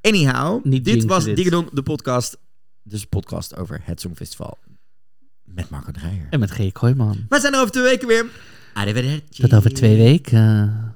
Anyhow, Niet dit was dit. De podcast. Dus een podcast over het Songfestival. Met Marco Dreyer. En met G. Kooijman. We zijn er over twee weken weer. Arrivederci. Tot over twee weken.